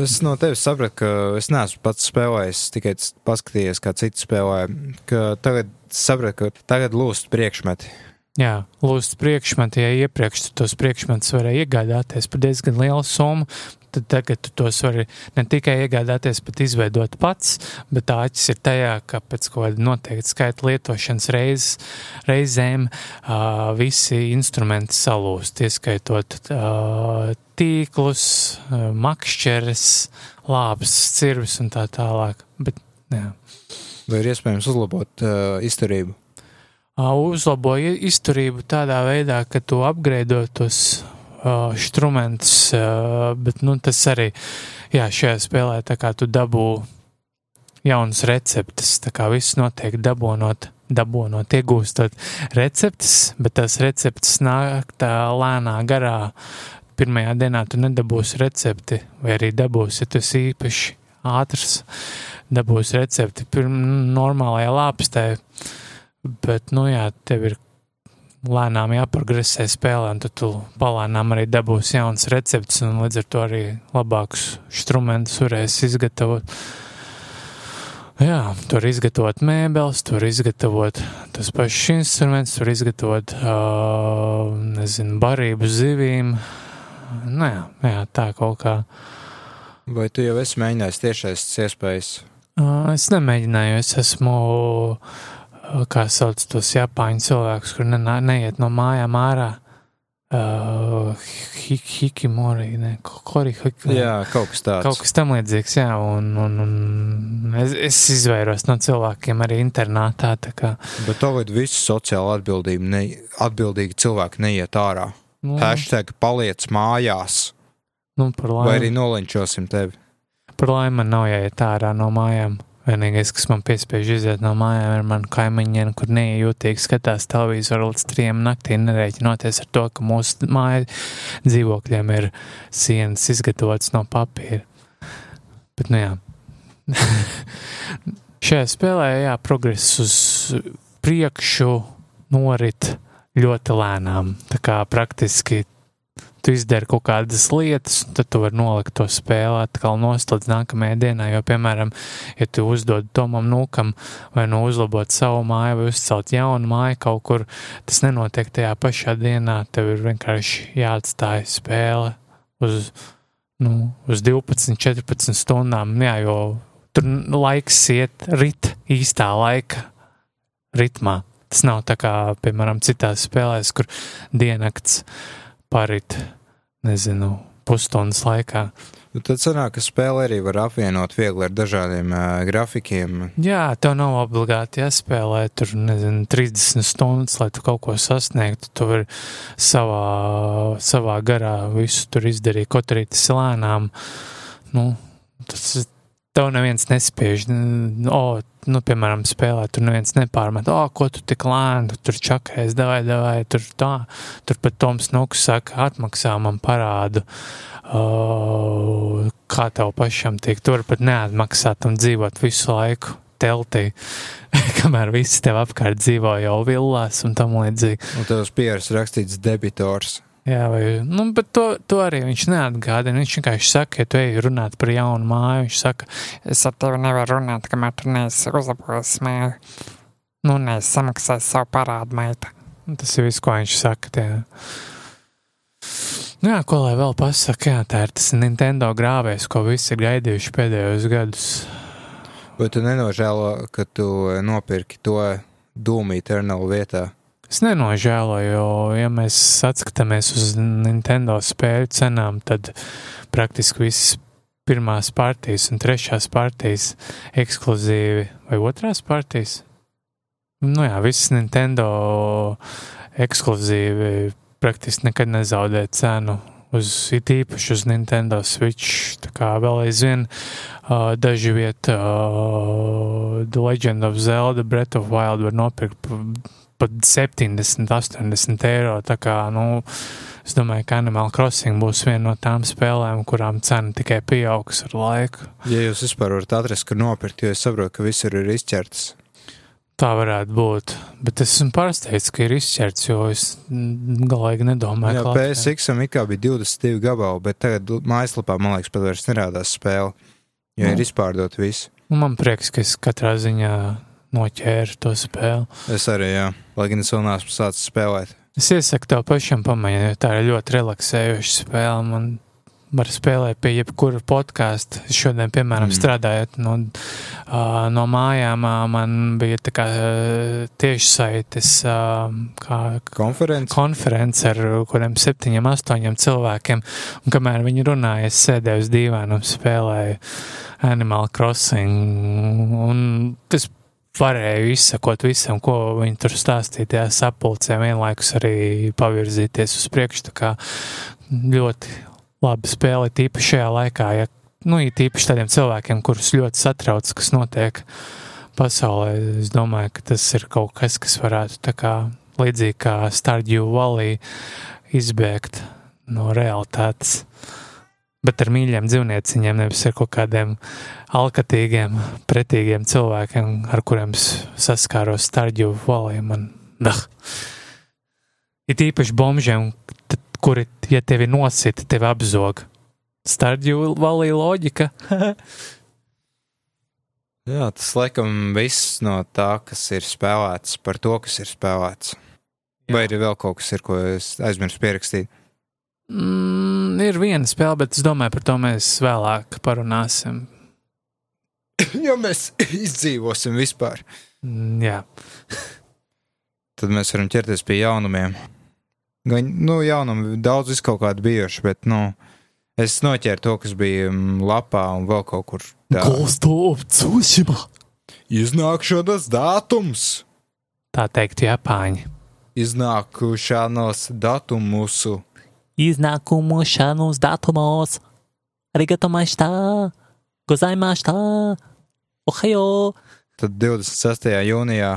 Es no tevis sapratu, ka es neesmu pats spēlējis, tikai paskatījies, kā citi spēlē. Tagad sapratu, ka tagad lūst priekšmeti. Jā, lūst priekšmeti, ja iepriekš tos priekšmetus varēja iegādāties par diezgan lielu summu, tad tagad tu tos vari ne tikai iegādāties, bet izveidot pats, bet tā acis ir tajā, ka pēc kaut kāda noteikta skaita lietošanas reizes, reizēm uh, visi instrumenti salūst, ieskaitot uh, tīklus, uh, makšķeres, lāpes, cirvis un tā tālāk. Bet, jā. Vai ir iespējams uzlabot uh, izturību? Uh, uzlaboja izturību tādā veidā, ka tu apgreidot tos uh, instruments, uh, bet nu, tas arī jā, šajā spēlē tu dabū jaunas receptes, tā kā viss notiek dabonot, dabonot, iegūstot receptes, bet tās receptes nāk tā lēnā garā. Pirmajā dienā tu nedabūsi recepti, vai arī dabūsi, ja tu esi īpaši ātrs, dabūsi recepti pirmā normālajā lāpstē, bet, nu jā, tev ir lēnām jāprogresē spēlē, un tu palēnām arī dabūsi jaunas receptes, un līdz ar to arī labākus instrumentus varēsi izgatavot. Jā, tur izgatavot mēbeles, tur izgatavot tas pašs instruments, tur izgatavot, uh, nezinu, barību zivīm. Nu, jā, jā, tā kaut kā. Vai tu jau esi mēģinājis tiešais iespējas? Uh, es nemēģināju, es esmu uh, kā sauc tos japāņu cilvēkus, kur ne, neiet no mājām ārā. Uh, hi, hikimori, ne, kori, hikimori. Jā, kaut kas tāds. Kaut kas tam līdzīgs, jā, un, un, un es, es izvairos no cilvēkiem arī internātā. tā kā, Bet tagad visu sociālo atbildību, ne, atbildīgi cilvēki neiet ārā. Nu, Hashtag paliec mājās, nu, vai arī nolinčosim tevi. par laimi man nav jāiet ārā no mājām. Vienīgais, kas man piespiež iziet no mājām, ir mana kaimiņiene, kur neiejūtīgi skatās televizoru līdz trim naktī, nerēķinoties ar to, ka mūsu māja dzīvokļiem ir sienas izgatavotas no papīra. Bet, nu jā. (laughs) Šajā spēlē, jā, progress uz priekšu norit ļoti lēnām. Tā kā praktiski tu izdari kaut kādas lietas, tad tu vari nolikt to spēli atkal nost līdz nākamajai dienai. Jo, piemēram, ja tu uzdod Tomam Nūkam vai nu uzlabot savu māju vai uzcelt jaunu māju kaut kur, tas nenotiek tajā pašā dienā. Tev ir vienkārši jāatstāj spēle uz, nu, uz 12, 14 stundām, jā, jo tur laiks iet rit īstā laika ritmā. Tas nav tā kā, piemēram, citās spēlēs, kur diennakts parit, nezinu, pusstundas laikā. Nu, tad sanāk, ka spēle arī var apvienot viegli ar dažādiem uh, grafikiem. Jā, tev nav obligāti jāspēlē tur, nezinu, 30 stundas, lai tu kaut ko sasniegtu. Tu vari savā, savā garā visu tur izdarīt, kaut arī tas lēnām. Nu, tas tev neviens nespiež. O, nu, piemēram, spēlē, tur neviens nepārmet, o, ko tu tik lēni, tu tur čakēs, davai, davai, tur tā. Tur pat Toms Nuks saka, atmaksā man parādu. Uh, kā tev pašam tiek, tu vari pat neatmaksāt un dzīvot visu laiku teltī, (laughs) kamēr visi tev apkārt dzīvo jau villās un tam līdzīgi. Un tev uz pieres rakstīts debitors. Jā, vai, nu, bet to, to arī viņš neatgādina. Viņš vienkārši saka, ja tu ej runāt par jaunu māju, viņš saka, es ar tevi nevaru runāt, kamēr tu neesi uzlabojis māju. Nu, neesi samaksājis savu parādu maitu. Tas ir viss, ko viņš saka. Tie. Nu, jā, ko lai vēl pasaka, jā, tā ir tas Nintendo grāvējs, ko visi ir gaidījuši pēdējos gadus. Vai tu nenožēlo, ka tu nopirki to Doom Eternal vietā? Es nenožēloju, jo, ja mēs atskatāmies uz Nintendo spēļu cenām, tad praktiski visas pirmās partijas un trešās partijas ekskluzīvi vai otrās partijas. Nu jā, visas Nintendo ekskluzīvi praktiski nekad nezaudē cenu. Uz it īpaši uz Nintendo Switch. Tā kā vēl aizvien uh, daži vieti uh, The Legend of Zelda Breath of Wild var nopirkt pat 70, 80 eiro. Tā kā, nu, es domāju, ka Animal Crossing būs viena no tām spēlēm, kurām cena tikai pieaugs ar laiku. Ja jūs vispār varat atrast, kur nopirkt, jo es saprotu, ka visur ir izķerts. Tā varētu būt. Bet es esmu pārsteigts, ka ir izšķirts, jo es galīgi nedomāju, ka Latvijā- PSX it kā bija 22 gabali, bet tagad mājaslapā, man liekas, pat vairs nerādās spēle. Jo Nu. ir izpārdot visu. Nu, man prieks, ka es katrā ziņā noķēru to spēli. Es arī, jā, lai gan es vēl neesmu sācis spēlēt. Es iesaku tev pašam pamēģināt, jo tā ir ļoti relaksējoša spēle. Man var spēlēt pie jebkura podkāsta. Šodien, piemēram, Mm. strādājot no, uh, no mājām, ā, man bija tā kā uh, tiešsaites uh, kā Konferences. konference ar kaut kādiem septiņiem, astoņiem cilvēkiem. Un kamēr viņi runāja, es sēdēju uz dīvaina un spēlēju Animal Crossing. Un tas varēju izsakot visam, ko viņi tur stāstīja tajā sapulcē, vienlaikus arī pavirzīties uz priekšu. Tā kā ļoti labi spēle, tīpaši šajā laikā, ja, nu, tīpaši tādiem cilvēkiem, kurus ļoti satrauc, kas notiek pasaulē. Es domāju, ka tas ir kaut kas, kas varētu tā kā līdzīgi kā Stardew Valley izbēgt no realitātes. Bet ar mīļiem dzīvnieciņiem, nevis ar kaut kādiem alkatīgiem, pretīgiem cilvēkiem, ar kuriem saskāros Stardew Valley. Man, dah. Ir īpaši bombžiem, kuri, ja tevi nosita, tevi apzog. Stardew Valley loģika. (laughs) Jā, tas laikam viss no tā, kas ir spēlēts, par to, kas ir spēlēts. Vai arī vēl kaut kas ir, ko es aizmirsu pierakstīt? Mm, ir viena spēle, bet es domāju, par to mēs vēlāk parunāsim. (coughs) ja mēs izdzīvosim vispār, Mm, jā, (coughs) tad mēs varam ķerties pie jaunumiem. Gan, nu, jaunam daudz visu kaut kādu bijuši, bet, nu, es noķēru to, kas bija mm, lapā un vēl kaut kur. Tsushima. Iznākšanas datums! Tā teikt, Japāņi. Iznākšanas datumu. Iznākumu šanos datumos. Arigato mašta. Gozaimashita. Ohayo. Tad 26. jūnijā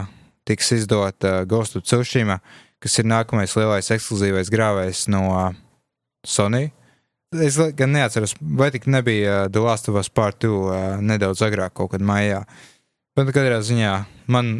tiks izdota Ghost of Tsushima, kas ir nākamais lielais ekskluzīvais grāvējs no uh, Sony. Es gan neatceros, vai tik nebija uh, The Last of Us Part 2 uh, nedaudz agrāk, kaut kad maijā. Bet katrā ziņā man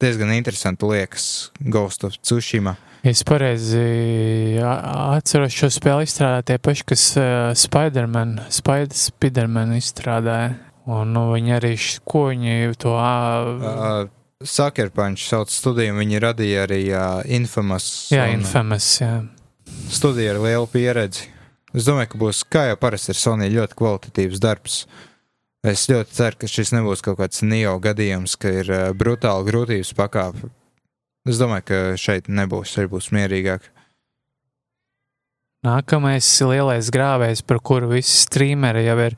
diezgan interesanti liekas Ghost of Tsushima. Es pareizi atceros šo spēli izstrādāt tie paši, kas uh, Spider-Man, Spider Spider-Man izstrādāja. Un nu, viņi arī, ko viņi to. Uh, Uh, Sucker Punch sauc studiju, viņi radīja arī uh, Infamous. jā, un, Infamous, jā. Studija ar lielu pieredzi. Es domāju, ka būs, kā jau parasti ir Sony, ļoti kvalitatīvs darbs. Es ļoti ceru, ka šis nebūs kaut kāds neo gadījums, ka ir uh, brutāli grūtības pakāpe. Es domāju, ka šeit nebūs, šeit būs mierīgāk. Nākamais lielais grāvējs, par kuru visi streameri jau ir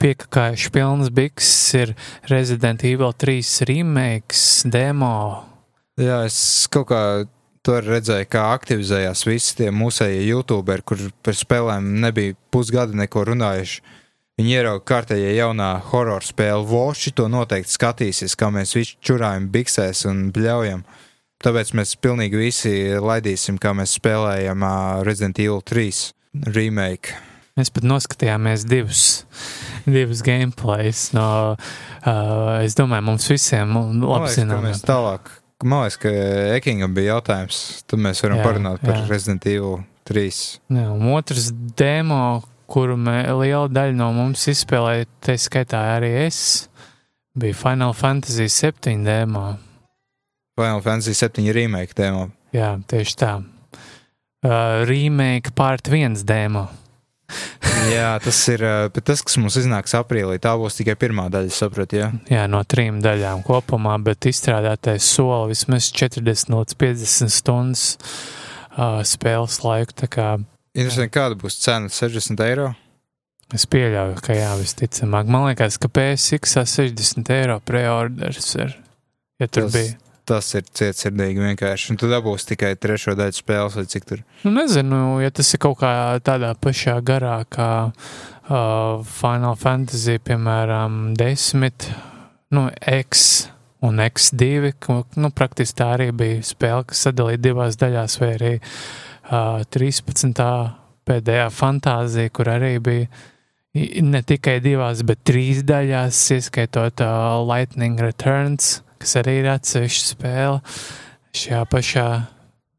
piekājuši pilnas bikses, ir Resident Evil 3 remakes demo. Jā, es kaut kā tur redzēju, kā aktivizējās visi tie mūsējie youtuberi, kur par spēlēm nebija pusgadu neko runājuši. Viņi ierauga kārtējie jaunā horror spēle Voši, to noteikti skatīsies, kā mēs visi čurājam biksēs un bļaujam. Tāpēc mēs pilnīgi visi laidīsim, kā mēs spēlējam Resident Evil 3 remake. Mēs pat noskatījāmies divus, divus gameplays. No, uh, es domāju, mums visiem zinām. mēs tālāk, man liekas, ka Ekingam bija jautājums, tad mēs varam jā, parunāt par jā. Resident Evil 3. Jā, un otrs demo, kuru mē, liela daļa no mums izspēlēja, tā skaitā arī es, bija Final Fantasy 7 demo. Final Fantasy 7 remake tēmā. Jā, tieši tā. Uh, remake part 1 demo. (laughs) Jā, tas ir uh, tas, kas mums iznāks aprīlī. Tā būs tikai pirmā daļa, sapratu. Ja? Jā, no trim daļām kopumā, bet izstrādātais soli vismaz 40 līdz 50 stundas uh, spēles laiku. Tā kā Interesanti, kāda būs cena? 60 eiro. es pieļauju, ka jā, visticamāk. Man liekas, ka PSX 60 eiro preorders ir. Ja tur Tas- bija. Tas ir cietsirdīgi vienkārši. Un tu dabūsi tikai trešo daļu spēles, vai cik tur. Nu, nezinu, ja tas ir kaut kā tādā pašā garā kā uh, Final Fantasy, piemēram, 10, nu, X un X2, ka, nu, praktiski tā arī bija spēle, kas sadalīta divās daļās, vai arī uh, 13. pēdējā fantāzija, kur arī bija ne tikai divās, bet trīs daļās, ieskaitot uh, Lightning Returns, kas arī ir atsevišķa spēle šajā pašā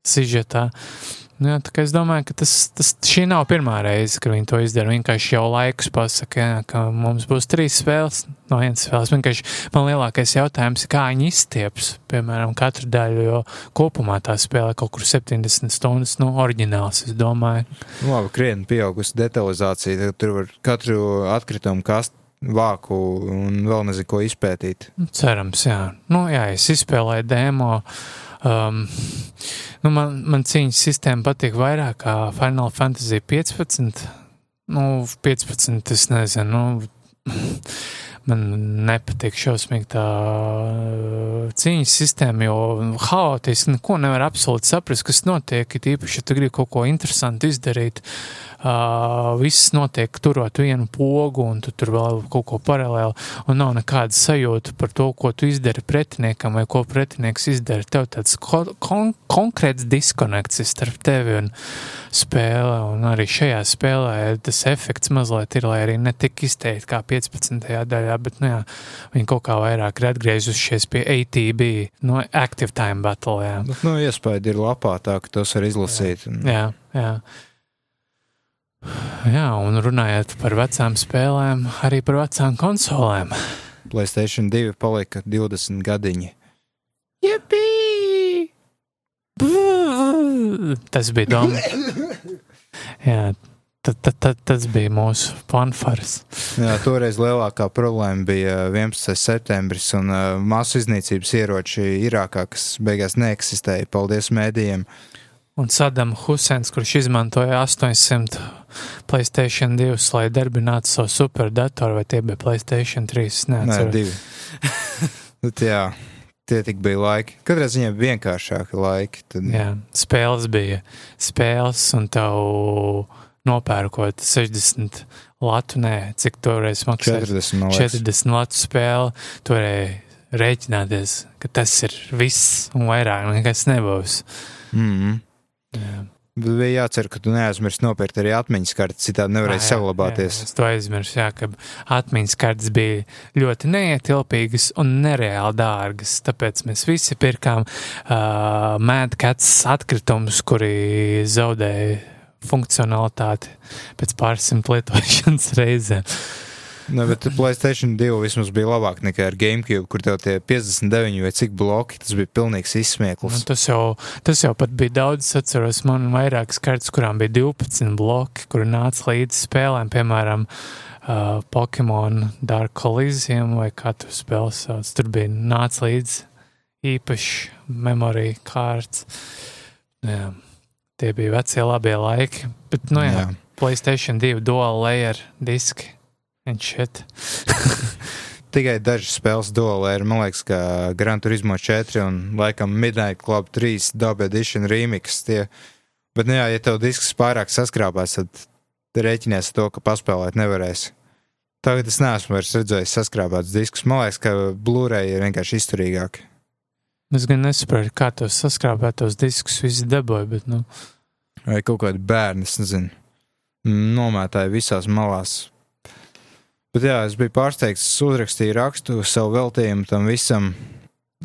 sižetā. Nu, jā, tā kā es domāju, ka tas, tas šī nav pirmā reize, kad viņi to izdara. Vienkārši jau laikus pasaka, jā, ka mums būs trīs spēles no vienas spēles. Vienkārši man lielākais jautājums ir, kā viņi izstieps, piemēram, katru daļu, jo kopumā tā spēle kaut kur 70 stundas, nu, oriģināls, es domāju. Nu, labi, krietni pieaugusi detalizācija. Tur var katru atkritumu kastu vāku un vēl nezinu, ko izpētīt. Nu, Cerams, jā. Nu, jā, es izspēlēju demo. Um, nu, man, man cīņas sistēma patīk vairāk kā Final Fantasy 15. Nu, 15, es nezinu. Nu, (laughs) man nepatīk šausmīgi tā uh, cīņas sistēma, jo haotiski neko nevar absolūti saprast, kas notiek. Ir īpaši, ja tu gribi kaut ko interesantu izdarīt. Uh, viss notiek turot vienu pogu, un tu tur vēl kaut ko paralēli, un nav nekāda sajūta par to, ko tu izdari pretiniekam vai ko pretinieks izdara. Tev tāds ko kon konkrēts diskonekts ir starp tevi un spēle, un arī šajā spēlē tas efekts mazliet ir, lai arī ne tik izteikti kā 15. daļā, bet, nu jā, viņi kaut kā vairāk ir atgriezušies pie ATB, no Active Time Battle, jā. Bet, nu, iespēja ir lapā tā, ka tos var izlasīt. Un... Jā, jā. Jā, un runājot par vecām spēlēm, arī par vecām konsolēm. Playstation 2 palika 20 gadiņi. Jepī! Tas bija domas. (laughs) Jā, tad, tad, tad, tas bija mūsu fanfars. Jā, toreiz lielākā problēma bija 11. septembris un uh, masu iznīcības ieroči Irākā, kas beigās neeksistēja. Paldies mēdījiem. Un Sadam Husēns, kurš izmantoja 800 Playstation 2, lai darbinātu savu superdatoru, vai tie bija Playstation 3? Nē, Neatceros. divi. Bet, jā, tie tik bija laiki. Katrā ziņā vienkāršāki laiki. Tad... Jā, spēles bija spēles, un tev nopērkot 60 latu, nē, cik toreiz maksāja 40, man liekas. 40 latu spēli, toreiz rēķināties, ka tas ir viss un vairāk nekas nebūs. Mm -hmm. Jā. Bet bija jācer, ka tu neaizmirsti nopirkt arī atmiņas karti, citādi nevarēsi saglabāties. Jā, es to aizmirsu, jā, ka atmiņas kartes bija ļoti neietilpīgas un nereāli dārgas. Tāpēc mēs visi pirkām uh, mēdkats atkritumus, kuri zaudēja funkcionalitāti pēc pārsimt lietošanas reizēm. Ne, bet Playstation 2 vismaz bija labāk nekā ar GameCube, kur tev tie 59 vai cik bloki, tas bija pilnīgs Nu, izsmieklis. tas, jau, tas jau pat bija daudz, es atceros, man vairākas kartes, kurām bija 12 bloki, kur nāca līdzi spēlēm, piemēram, uh, Pokemon Dark Coliseum vai kā tu spēli sauc. Tur bija nāca līdzi īpaši memorija kārts. Jā, tie bija vecie labie laiki, bet, nu jā, jā. Playstation 2 dual layer diski. (laughs) Tikai dažas spēles duelē ir, man liekas, ka Gran Turismo 4 un laikam Midnight Club 3 Dub Edition remix. Tie. Bet, nu jā, ja tev disks pārāk saskrāpās, tad rēķinies to, ka paspēlēt nevarēsi. Tagad es neesmu redzējis saskrāpētus diskus. Man liekas, ka Blu-ray ir vienkārši izturīgāki. Es gan nesaprotu, kā tos saskrāpētos diskus visi dabūja, bet, nu, Vai kaut kādi bērni, es nezinu, nomētāji visās malās. Bet jā, es biju pārsteigts, es uzrakstīju rakstu savu veltījumu tam visam.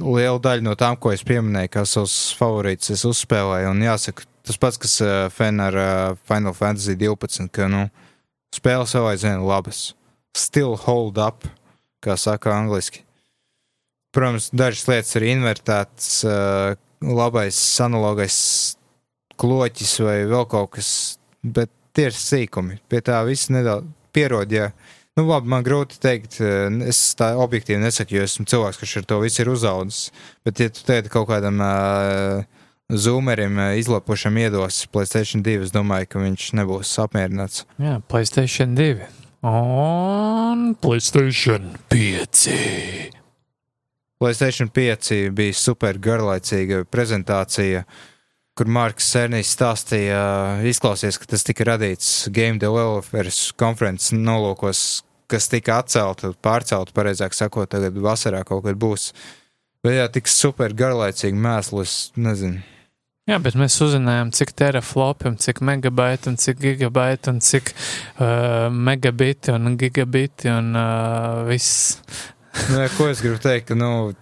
Liela daļa no tām, ko es pieminēju, kā savus favorītus, es uzspēlēju. Un jāsaka, tas pats, kas uh, fan ar uh, Final Fantasy 12, ka, nu, spēles vēl aizvien labas. Still hold up, kā saka angliski. Protams, dažas lietas ir invertētas, uh, labais, analogais kloķis vai vēl kaut kas, bet tie ir sīkumi. Pie tā viss nedaudz pierod. Ja. Nu, labi, man grūti pateikt, es tā objektīvi nesaku, jo esmu cilvēks, kurš ar to visu ir uzaugusi. Bet, ja tu teici kaut kādam uh, zoomerim, uh, izlapošam iedos Playstation 2, es domāju, ka viņš nebūs apmierināts. jā, Playstation 2 un Playstation 5. Playstation 5 bija super garlaicīga prezentācija, kur Marks Sērnīs stāstīja, izklausies, ka tas tika radīts Game Developers konferences nolūkos, kas tika atcelta, pārcelta, pareizāk sakot, tagad vasarā kaut kad būs. Bet jā, tik super garlaicīgi mēslu, es nezinu. Jā, bet mēs uzzinājām, cik teraflopi, un cik megabaiti, un cik gigabaiti, un cik uh, megabiti un gigabiti un uh, viss. (laughs) Nu, jā, ko es gribu teikt, ka, nu,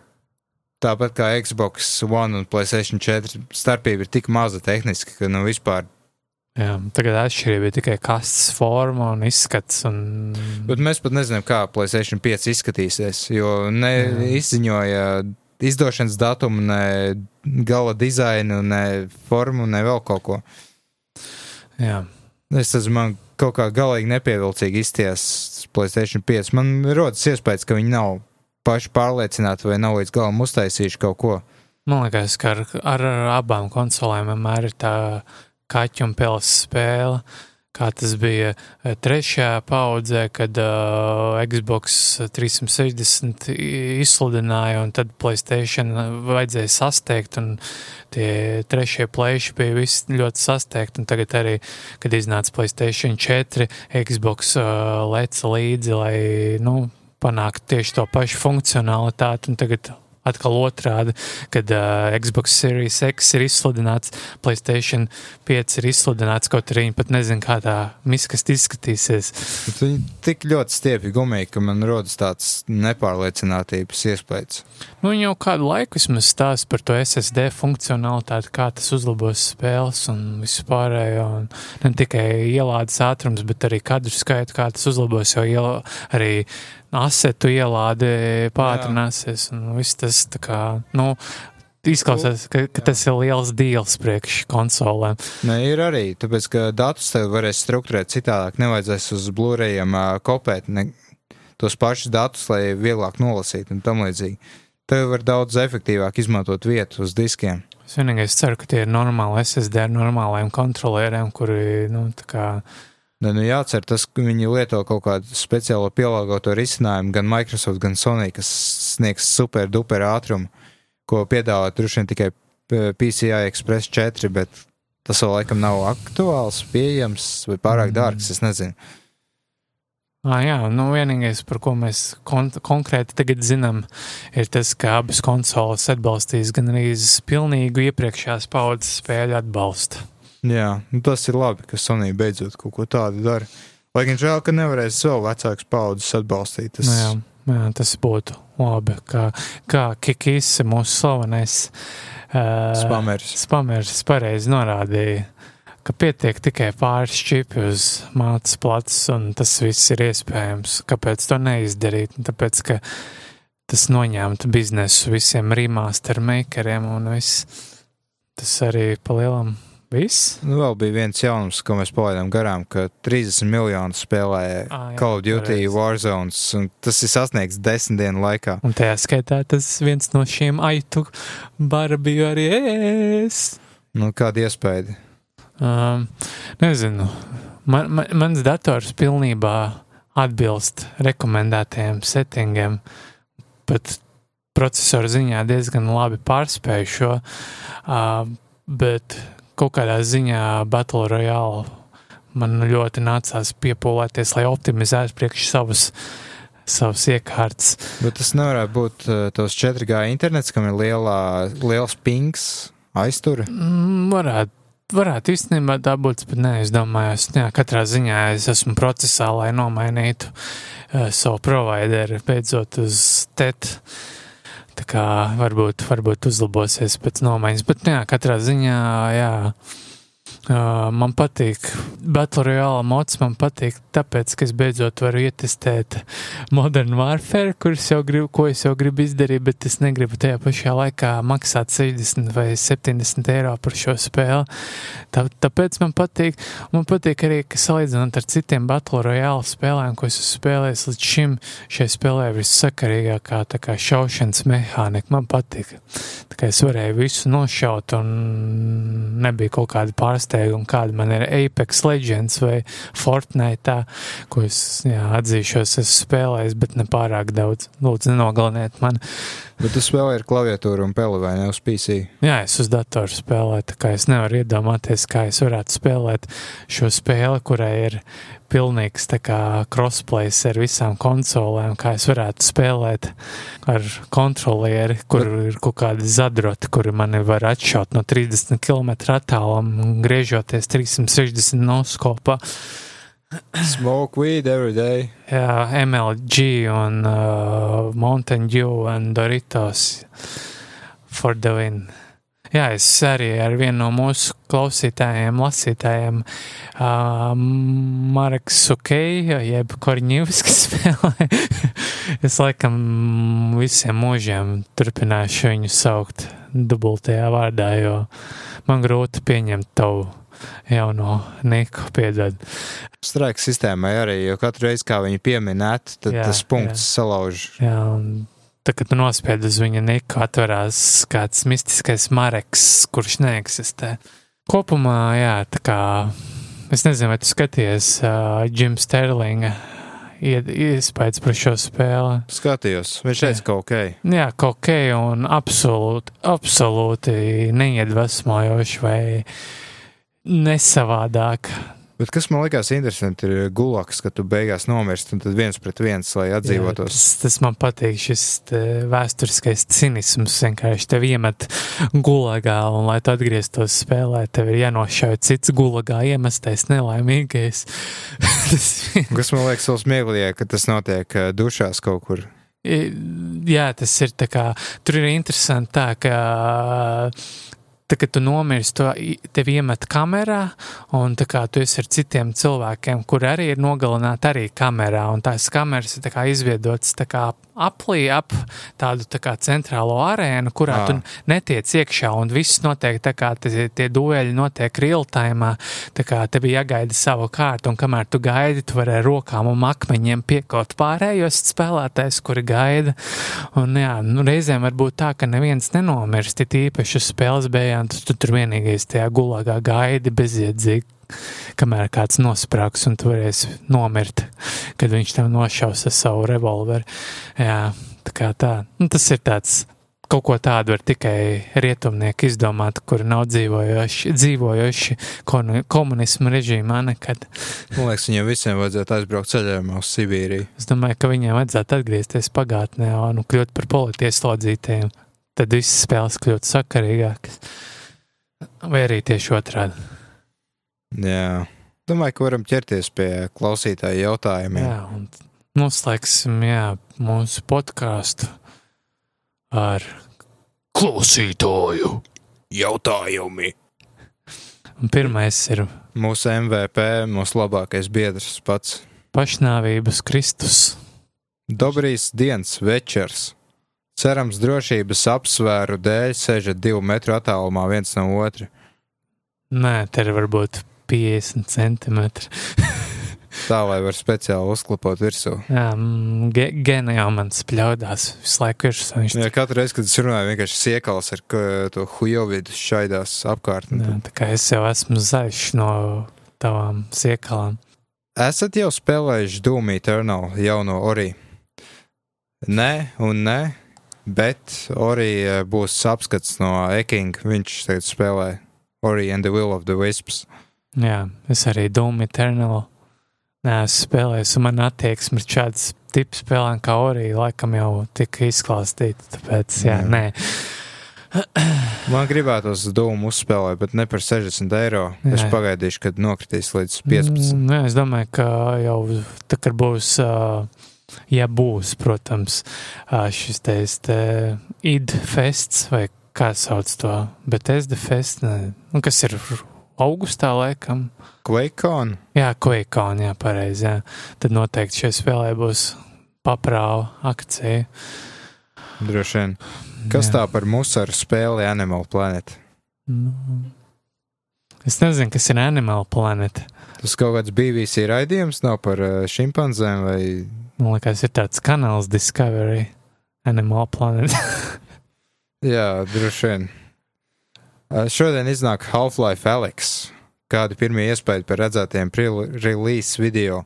tāpat kā Xbox One un Playstation 4 starpība ir tik maza tehniski, ka, nu, vispār Jā, tagad atšķirība ir tikai kastes forma un izskats. Un... Bet mēs pat nezinām, kā Playstation 5 izskatīsies, jo ne Jā. izziņoja izdošanas datumu, ne gala dizainu, ne formu, ne vēl kaut ko. Jā, Es tas man kaut kā galīgi nepievilcīgi izties Playstation 5. Man rodas iespējas, ka viņi nav paši pārliecināti vai nav līdz galam uztaisījuši kaut ko. man liekas, ka ar, ar, ar abām konsolēm vienmēr ir tā kaķu un peles spēle. Kā tas bija eh, trešajā paudzē, kad uh, Xbox 360 i- izsludināja, un tad Playstation vajadzēja sasteigt, un tie trešie plēši bija visi ļoti sasteigti, tagad arī, kad iznāca Playstation 4, Xbox uh, leca līdzi, lai, nu, panāktu tieši to pašu funkcionalitāti, un tagad atkal otrādi, kad uh, Xbox Series X ir izsludināts, Playstation 5 ir izsludināts, kaut arī viņi pat nezin, kā tā miskast izskatīsies. Bet viņi tik ļoti stiepji gumīgi, ka man rodas tāds nepārliecinātības iespējas. Nu, viņi jau kādu laiku vismaz stāsta par to SSD funkcionalitāti, kā tas uzlabos spēles un visu pārējo. Un ne tikai ielādes ātrums, bet arī kadru skaitu, kā tas uzlabos, jo iela, arī asetu ielāde pātrināsies. Viss tas tā kā, nu, izklausās, ka, ka tas ir liels deals priekš konsolēm. Nē, ir arī, tāpēc, ka datus tev varēs strukturēt citādāk, nevajadzēs uz Blu-rayiem uh, kopēt ne, tos pašus datus, lai vieglāk nolasītu un tam līdzīgi. Tev var daudz efektīvāk izmantot vietu uz diskiem. Es vienīgais ceru, ka tie ir normāli SSD ar normāliem kontrolieriem, kuri, nu, tā kā. Nu jācer tas, ka viņi lieto kaut kādu speciālo pielāgoto risinājumu, gan Microsoft, gan Sony, kas sniegs super duper ātrumu, ko piedāvā droši vien tikai PCI Express 4, bet tas vēl laikam nav aktuāls, pieejams vai pārāk Mm. dārgs, es nezinu. Ah, jā, nu vienīgais, par ko mēs kon konkrēti tagad zinām, ir tas, ka abas konsoles atbalstīs gan arī pilnīgu iepriekšējās paudzes spēļu atbalstu. Jā, nu tas ir labi, ka Sony beidzot kaut ko tādu dara. Lai gan žēl, ka nevarēs vēl vecāks paudzes atbalstīt. Tas... Nu, jā, jā, tas būtu labi, kā, kā Kikis, mūsu slavenais uh, Spameris. Spameris pareizi norādīja, ka pietiek tikai pāris čipi uz mātes plats, un tas viss ir iespējams. Kāpēc to neizdarīt? Tāpēc, ka tas noņemtu biznesu visiem remaster makeriem un viss. Tas arī palielam viss. Nu, vēl bija viens jaunums, ko mēs palaidām garām, ka 30 miljonu spēlē Ah, jā, Call of Duty pareizi. Warzones, un tas ir sasniegts desmit dienu laikā. Un tajā skaitā tas viens no šiem aitu bara biju arī es. Nu, kāda iespēja? Um, nezinu. Man, man, mans dators pilnībā atbilst rekomendētajiem settingiem. Pat procesoru ziņā diezgan labi pārspēju šo, uh, bet kaut kādā ziņā Battle Royale man ļoti nācās piepūlēties, lai optimizētu priekš savus, savus iekārtas. Bet tas nevarētu būt uh, tos 4G internets, kam ir lielā, liels pings aiztur. Mm, varētu. Varētu īstenībā tā būt, bet nē, es domāju, es, jā, katrā ziņā es esmu procesā, lai nomainītu uh, savu provideru beidzot uz TET. Tā kā varbūt, varbūt uzlabosies pēc nomaiņas, bet jā, katrā ziņā, jā. Uh, man patīk, Battle Royale mods man patīk, tāpēc, ka es beidzot varu ietestēt Modern Warfare, kurus jau gribu, ko es jau gribu izdarīt, bet es negribu tajā pašā laikā maksāt 60 vai 70 eiro par šo spēli. Tā, tāpēc man patīk, man patīk arī, ka salīdzinot ar citiem Battle Royale spēlēm, ko es esmu spēlējis līdz šim, šai spēlē ir vissakarīgākā tā kā šaušanas mehānika. Man patīk. Tā kā es varēju visu nošaut un nebija kaut kāda pārsteiguma, kāda man ir Apex Legends vai Fortnite, ko es jā, atzīšos, esmu spēlējis, bet ne pārāk daudz. Lūdzu, nenogaliniet mani. Bet tu spēlē ar klaviatūru un peli vai ne uz PC. Jā, es uz datoru spēlēju, tā kā es nevaru iedomāties, kā es varētu spēlēt šo spēli, kurai ir pilnīgs crossplays ar visām konsolēm, kā es varētu spēlēt ar kontrolieri, kur ir kaut kādi zadroti, kuri mani var atšaut no 30 km attālum, griežoties 360 noskopā. Smoke weed every day. Jā, MLG un uh, Mountain Dew un Doritos for the win. Jā, es arī ar vienu no mūsu klausītājiem, lasītājiem, uh, Marks Sukei, jeb Korņivskis spēlē. (laughs) es laikam visiem mūžiem turpināšu viņu saukt dubultajā vārdā, jo man grūti pieņemt tavu jauno Niku piedod. Strike sistēmai arī, jo katru reizi, kā viņi pieminētu, tad Jā, tas punkts jā. salauž. Jā, un tā, kad nospied uz viņa niku, atverās kāds mistiskais mareks, kurš neeksistē. Kopumā, jā, tā kā es nezinu, vai tu skaties uh, Jim Sterlinga iespējas par šo spēli. Skatījos, viņš teica, ka ok. Jā, kaut kā un absolūti, absolūti neiedvesmojoši vai nesavādāk. Bet kas man likās interesanti, ir gulaks, ka tu beigās nomirsti un tad viens pret viens, lai Jā, atdzīvotos. tas, tas man patīk, šis vēsturiskais cinisms. Vienkārši tev iemet gulagā, un lai tu atgrieztos spēlē, tev ir jānošauj cits gulagā iemestais nelaimīgais. (laughs) tas, Kas man liekas vēl smieklīgāk, ka tas notiek ā, dušās kaut kur. Jā, tas ir tā kā. Tur ir interesanti tā, ka tā, kad tu nomirsti, to tevi iemet kamerā, un tā kā tu esi ar citiem cilvēkiem, kur arī ir nogalināti arī kamerā, un tās kameras ir tā kā izveidotas tā kā aplī ap tādu tā kā centrālo arēnu, kurā Ā. tu netiec iekšā, un viss notiek tā kā tie, tie dueļi notiek real-time, tā kā tev ir jāgaida savu kārtu, un kamēr tu gaidi, tu vari ar rokām un akmeņiem piekot pārējos spēlētājs, kuri gaida, un jā, nu, reizēm var būt tā, ka neviens nenomirst, it īpaši uz spēles beigām, tu, tu tur vienīgais tajā gulagā gaidi bezjēdzīgi, kamēr kāds nosprāgs un tu varēsi nomirt, kad viņš tev nošaus ar savu revolveri. Jā, tā kā tā. Nu, tas ir tāds, kaut ko tādu var tikai rietumnieki izdomāt, kuri nav dzīvojoši, dzīvojoši komunismu režīmā nekad. Man liekas, viņiem visiem vajadzētu aizbraukt ceļojumā uz Sibīriju. Es domāju, ka viņiem vajadzētu atgriezties pagātnē un nu, kļūt par politieslodzītējiem. Tad visas spēles kļūtu sakarīgākas. Vai arī tieši otrādi. Jā. Domāju, ka varam ķerties pie klausītāju jautājumiem. Jā, un noslēgsim jā, mūsu podkāstu ar klausītāju. Jautājumi. Un pirmais ir Mūsu MVP, mūsu labākais biedrs pats. pašnāvības Kristus. Dobrīs dienas večers. Cerams, drošības apsvēru dēļ sēžat divu metru attālumā viens no otra. Nē, te ir varbūt 50 centimetri. (laughs) Tā, lai var speciāli uzklapot virsū. Jā, mm, ge, gena jau man spļaudās visu laiku virsū. Viņš Ja katru reizi, kad es runāju, vienkārši siekals ar to hujovidu šaidās apkārt. Jā, tā kā es jau esmu zaļš no tavām siekalām. Esat jau spēlējuši Doom Eternal jauno Ori? Nē, un nē, bet Ori eh, būs apskats no Eking. Viņš tagad spēlē Ori and the Will of the Wisps. Jā, es arī Doom Eternal neesmu spēlējis, un man attieksme ir šāds tips spēlēm kā Orija, laikam jau tika izklāstīta, tāpēc jā, Jā. nē. (clears throat) Man gribētos Doom uzspēlēt, bet ne par 60 eiro. Es Jā. pagaidīšu, kad nokritīs līdz 15. Mm, Nē, es domāju, ka jau tā kā būs, ā, ja būs, protams, šis te, te id fests, vai kā sauc to, bet es de fest, ne, nu, kas ir augustā laikam. QuakeCon? Jā, Quakeon, jā, pareizi, jā. Tad noteikti šai spēlē būs paprāva akcija. Droši vien. Kas Jā. tā par musaru spēli Animal Planet? Nu, es nezinu, kas ir Animal Planet. Tas kaut kāds BBC raidījums nav par šimpanzēm vai Man liekas, ir tāds kanāls Discovery. Animal Planet. (laughs) Jā, droši vien. Uh, Šodien iznāk Half-Life Alex. Kādi pirmie iespējas par redzētiem release video?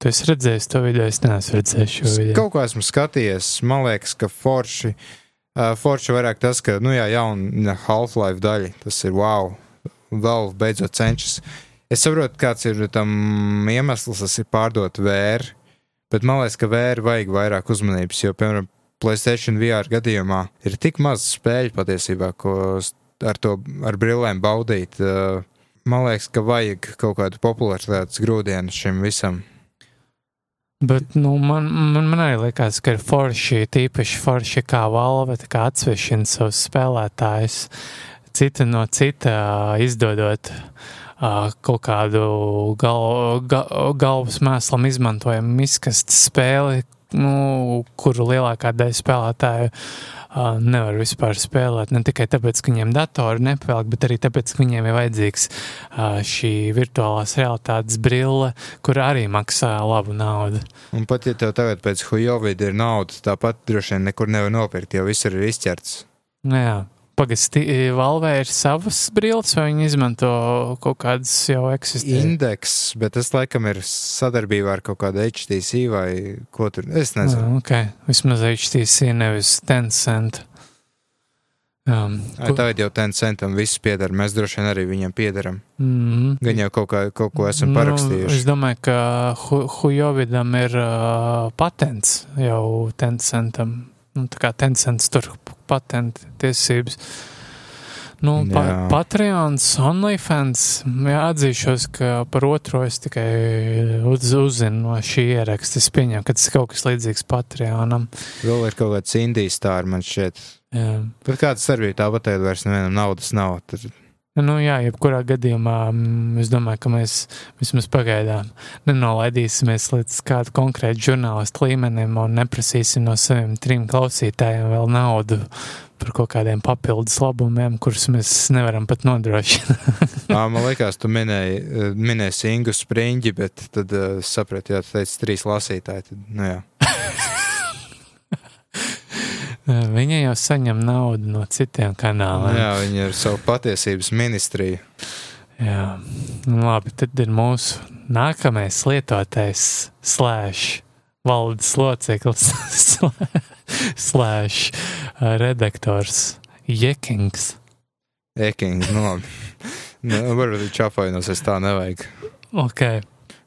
tu esi redzējis to video, es neesmu redzējis šo video. kaut kā esmu skatījies, man liekas, ka forši, uh, forši vairāk tas, ka, nu jā, jauna Half-Life daļa, tas ir wow, vēl beidzot cenšas. Es saprotu, kāds ir tam iemesls, tas ir pārdot vēru, bet man liekas, ka vēru vajag vairāk uzmanības, jo, piemēram, Playstation VR gadījumā ir tik maz spēļu patiesībā, ko ar to ar brillēm baudīt. Man liekas, ka vajag kaut kādu popularitātes grūdienu šim visam. Bet, nu, man, man, man arī liekas, ka ir forši, tīpaši forši kā valve, kā atsvešina savus spēlētājus, cita no cita izdodot uh, kaut kādu gal, ga, galvas mēslam izmantojumu izkastu spēli, nu, kuru lielākā daļa spēlētāju uh, nevar vispār spēlēt. Ne tikai tāpēc, ka viņiem datori nepelk, bet arī tāpēc, ka viņiem ir vajadzīgs uh, šī virtuālās realitātes brille, kur arī maksā labu naudu. Un pat ja tev tagad pēc Hujovida ir nauda, tāpat droši vien nekur nevar nopirkt, jo viss ir izķerts. Nu Jā, pagaisti, Valvē ir savas brilles, vai viņi izmanto kaut kādas jau eksistējošas? Indeks, bet tas laikam ir sadarbībā ar kaut kādu HTC vai ko tur. Es nezinu. Ah, ok, vismaz HTC nevis Tencent. Um, Ai, tagad jau Tencentam viss pieder, mēs droši vien arī viņiem piederam. mm, Gan jau kaut, kā, kaut ko esam Nu, es parakstījuši. domāju, ka Hu- Hujovidam ir uh, patents jau Tencentam. Nu, tā kā Tencents tur patentu tiesības. Nu, pa. Patreons, OnlyFans, jā, atzīšos, ka par otro es tikai uz, uzzinu no šī ieraksta. Es pieņemu, ka tas ir kaut kas līdzīgs Patreonam. Vēl ir kaut kāds indijas stārs, man šķiet. Jā. Tur kāds starpība tāpat ir vairs nevienam naudas nav. Tur Nu, jā, jebkurā gadījumā mm, es domāju, ka mēs vismaz pagaidām nenolaidīsimies līdz kādu konkrētu žurnālistu līmenim un neprasīsim no saviem trim klausītājiem vēl naudu par kaut kādiem papildus labumiem, kurus mēs nevaram pat nodrošināt. (laughs) Man liekas, tu minēji, eh, minēsi Ingu Spriņģi, bet tad uh, saprati, ja tu teici trīs lasītāji. Tad, nu, jā. (laughs) Viņa jau saņem naudu no citiem kanāliem. jā, viņi ir savu patiesības ministriju. Jā. Nu, labi, tad ir mūsu nākamais lietotājs slēdz valdes loceklis, (laughs) slēdz redaktors Jekings. Ekings, nu labi. Nu, varbūt viņš apvainosies, tā nevajag. Ok,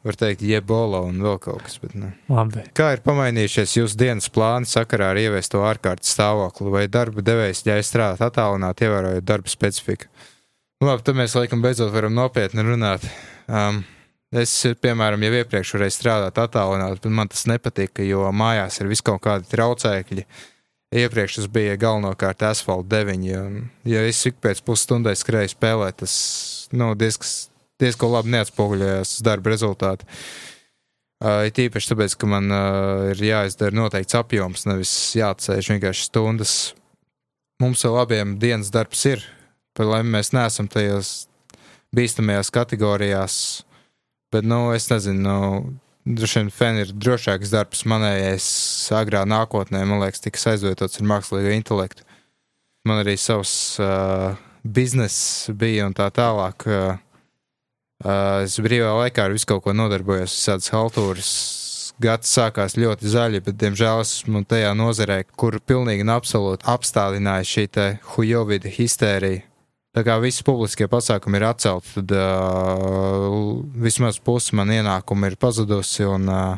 Var teikt, jebola un vēl kaut kas. Bet, nu. labi. Kā ir pamainījušies jūsu dienas plāni sakarā ar ieviesto ārkārtas stāvokli, vai darba devējs ļauj strādāt attālināti, ievērojot darba specifiku? Nu, labi, tad mēs laikam beidzot varam nopietni runāt. Um, es, piemēram, jau iepriekš varēju strādāt attālināti, bet man tas nepatika, jo mājās ir vis kaut kādi traucēkļi. Iepriekš tas bija galvenokārt asfalta deviņi. Ja, ja es ik pēc pusstundai skrēju spēlēt, tas nu, diezgan, diezgan labi neatspoguļojās darba rezultātu. Uh, it īpaši tāpēc, ka man uh, ir jāizdara noteikts apjoms, nevis jāatcerās vienkārši stundas. Mums vēl abiem dienas darbs ir, par laimi mēs neesam tajos bīstamajās kategorijās, bet, nu, es nezinu, nu, droši vien fen ir drošāks darbs manējais agrā nākotnē, man liekas, tiks aizvietots ar mākslīgo intelektu. Man arī savs uh, bizness bija un tā tālāk. Uh, es brīvā laikā ar visu kaut ko nodarbojos, visādas haltūras. Gads sākās ļoti zaļi, bet, diemžēl, esmu tajā nozarē, kur pilnīgi un absolūti apstādināja šī hujovida histērija. Tā kā visi publiskie pasākumi ir atcelti, tad uh, vismaz pusi man ienākumu ir pazudusi, un uh,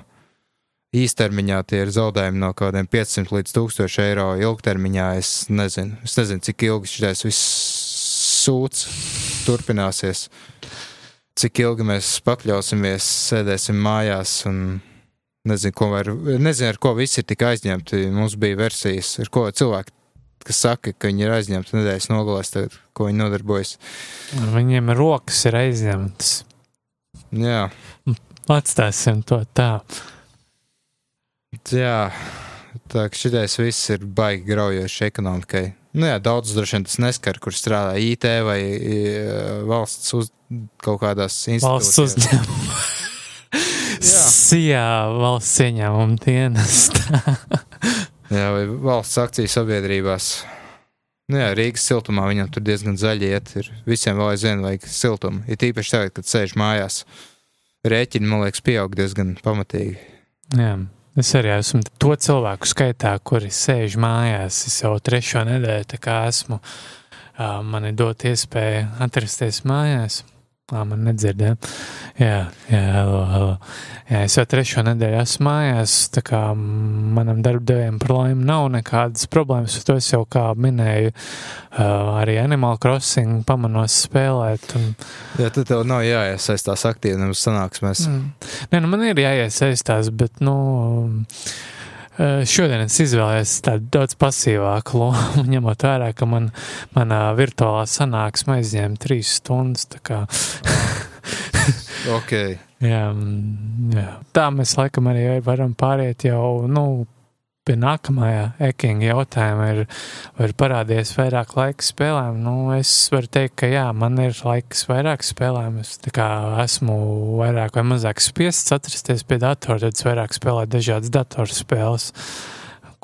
īstermiņā tie ir zaudējumi no kaut kādiem 500 līdz 1000 eiro. Ilgtermiņā es nezinu, es nezinu cik ilgi šis viss sūds turpināsies cik ilgi mēs pakļausimies, sēdēsim mājās un nezinu, ko var, nezinu ar ko visi ir tik aizņemti. Mums bija versijas, ar ko cilvēki, kas saka, ka viņi ir aizņemti nedēļas nogalēs, tagad, ko viņi nodarbojas. Viņiem rokas ir aizņemtas. Jā, Atstāsim to tā. jā. Tā kā šitais viss ir baigi graujoši ekonomikai. Nu jā, daudz droši vien tas neskar, kur strādā IT vai valsts uz kaut kādās institūcijās. Sijā valsts ieņēmuma dienestā. (laughs) Jā, vai valsts akciju sabiedrībās. Nu jā, Rīgas siltumā viņam tur diezgan zaļi iet. Ir. Visiem vēl aizvien vajag siltumu. Ir tīpaši tagad, kad sēž mājās. Rēķini, man liekas, pieaug diezgan pamatīgi. Jā. Es arī esmu to cilvēku skaitā, kuri sēž mājās. Es jau trešo nedēļu esmu. Man ir dot iespēju atrasties mājās. Ā, man nedzirdēja. Jā, jā, halo, halo. Jā, es jau trešo nedēļu esmu mājās. Tā kā manam darbdevējam par laimi nav nekādas problēmas. To es jau kā minēju, ā, arī Animal Crossing pamanos spēlēt. Un, Jā, tad tev nav jāiesaistās aktīvi nemaz sanāksmēs. Mm. Nē, nu man ir jāiesaistās, bet, nu, eh, šodien es izvēlējos tādu daudz pasīvāku lomu, (laughs) ņemot vērā, ka man, manā virtuālā sanāksme aizņēma trīs stundas. Tā, kā, (laughs) Ok, (laughs) jā, mm, jā. tā mēs laikam arī varam pāriet jau, nu, pie nākamā ekinga jautājuma ir, vai ir parādījies vairāk laika spēlēm. Nu, es varu teikt, ka jā, man ir laiks vairāk spēlēm. Es esmu vairāk vai mazāk spiests atrasties pie datora, tad es vairāk spēlēju dažādas datorspēles,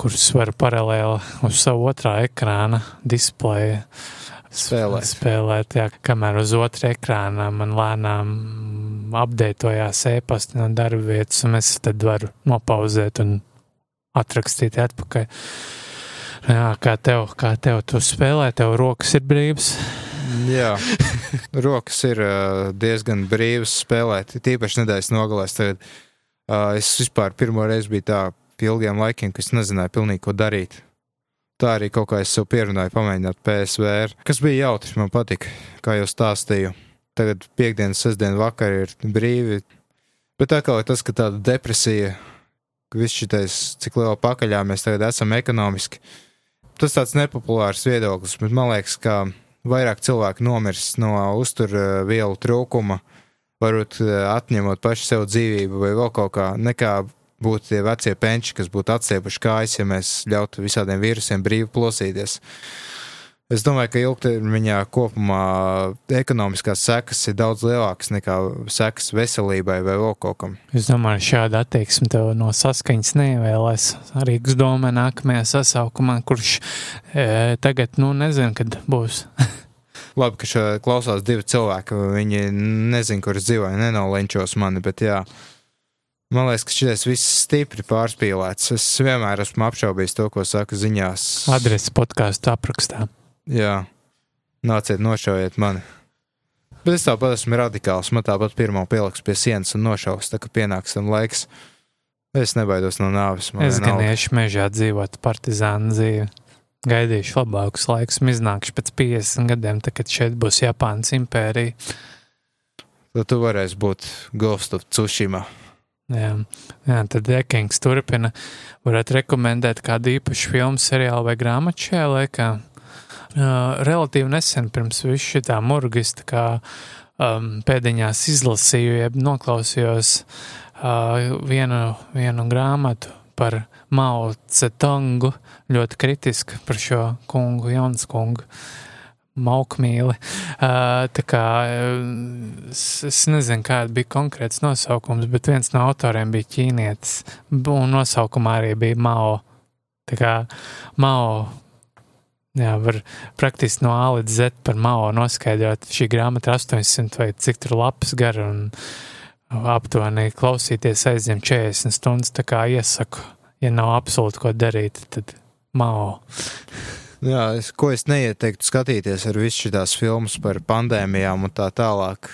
kuras varu paralēli uz savu otrā ekrāna displeja Spēlēt. spēlēt jā, kamēr uz otra ekrāna man lēnām apdeitojās e-pasta no darba vietas, un es tad varu nopauzēt un atrakstīt atpakaļ. Jā, kā tev, kā tev tu spēlē, tev rokas ir brīvas. jā. (laughs) Rokas ir diezgan brīvas spēlēt. Tīpaši nedēļas nogalēs. Tagad, uh, es vispār pirmo reizi biju tā pie ilgiem laikiem, ka es nezināju pilnīgi, ko darīt. tā arī kaut kā es sev pierunāju pamēģināt PSVR, kas bija jautri, man patika, kā jau stāstīju. Tagad piekdienas, sestdienas vakar ir brīvi, bet atkal ir tas, ka tāda depresija, viss šitais, cik lielā pakaļā mēs tagad esam ekonomiski, tas tāds nepopulārs viedoklis, bet man liekas, ka vairāk cilvēku nomirs no uzturvielu trūkuma, varbūt eh, atņemot pašu sev dzīvību vai vēl kaut kā, nekā būtu tie vecie penči, kas būtu atsiepuši kājas, ja mēs ļautu visādiem vīrusiem brīvi plosīties. Es domāju, ka ilgtermiņā kopumā ekonomiskās sekas ir daudz lielākas nekā sekas veselībai vai vēl kaut kam. Es domāju, šāda attieksme tev no saskaņas neievēlēs. Arī Gzdoma nākamajā sasaukumā, kurš e, tagad, nu, nezinu, kad būs. (laughs) Labi, ka šeit klausās divi cilvēki. Viņi nezina, kur es dzīvoju, nenolenčos mani, bet jā. Man liekas, ka šis viss stipri pārspīlēts. Es vienmēr esmu apšaubījis to, ko saka ziņās. Adrese podkāstu aprakstā. Jā, nāciet, nošaujiet mani. Bet es tāpat esmu radikāls. Man tāpat pirmā pieliks pie sienas un nošaus, tā kā pienāks tam laiks. Es nebaidos no nāves. Es gan iešu mežā dzīvot partizānu dzīvi. Gaidīšu labākus laikus, iznākšu pēc 50 gadiem, tad, kad šeit būs Japānas impērija. Tad tu varēsi būt Ghost of Tsushima. Jā, jā tad Ekings turpina. Varētu rekomendēt kādu īpašu filmu, seriālu vai grāmatu šajā laikā relatīvi nesen pirms visu šitā murgis, tā kā um, pēdiņās izlasīju, jeb noklausījos uh, vienu, vienu grāmatu par Mao Cetungu, ļoti kritiski par šo kungu, Jauns kungu. Maukmīli. Uh, tā kā es, es nezinu, kāda bija konkrēts nosaukums, bet viens no autoriem bija ķīnietis, un nosaukumā arī bija Mao. Tā kā Mao Jā, var praktiski no A līdz Z par Mao noskaidrot. Šī grāmata ir 800 vai cik tur lapas gara un aptuveni klausīties aizņem 40 stundas. Tā kā iesaku, ja nav absolūti ko darīt, tad Mao. Jā, es, ko es neieteiktu skatīties ar visu šīs filmas par pandēmijām un tā tālāk.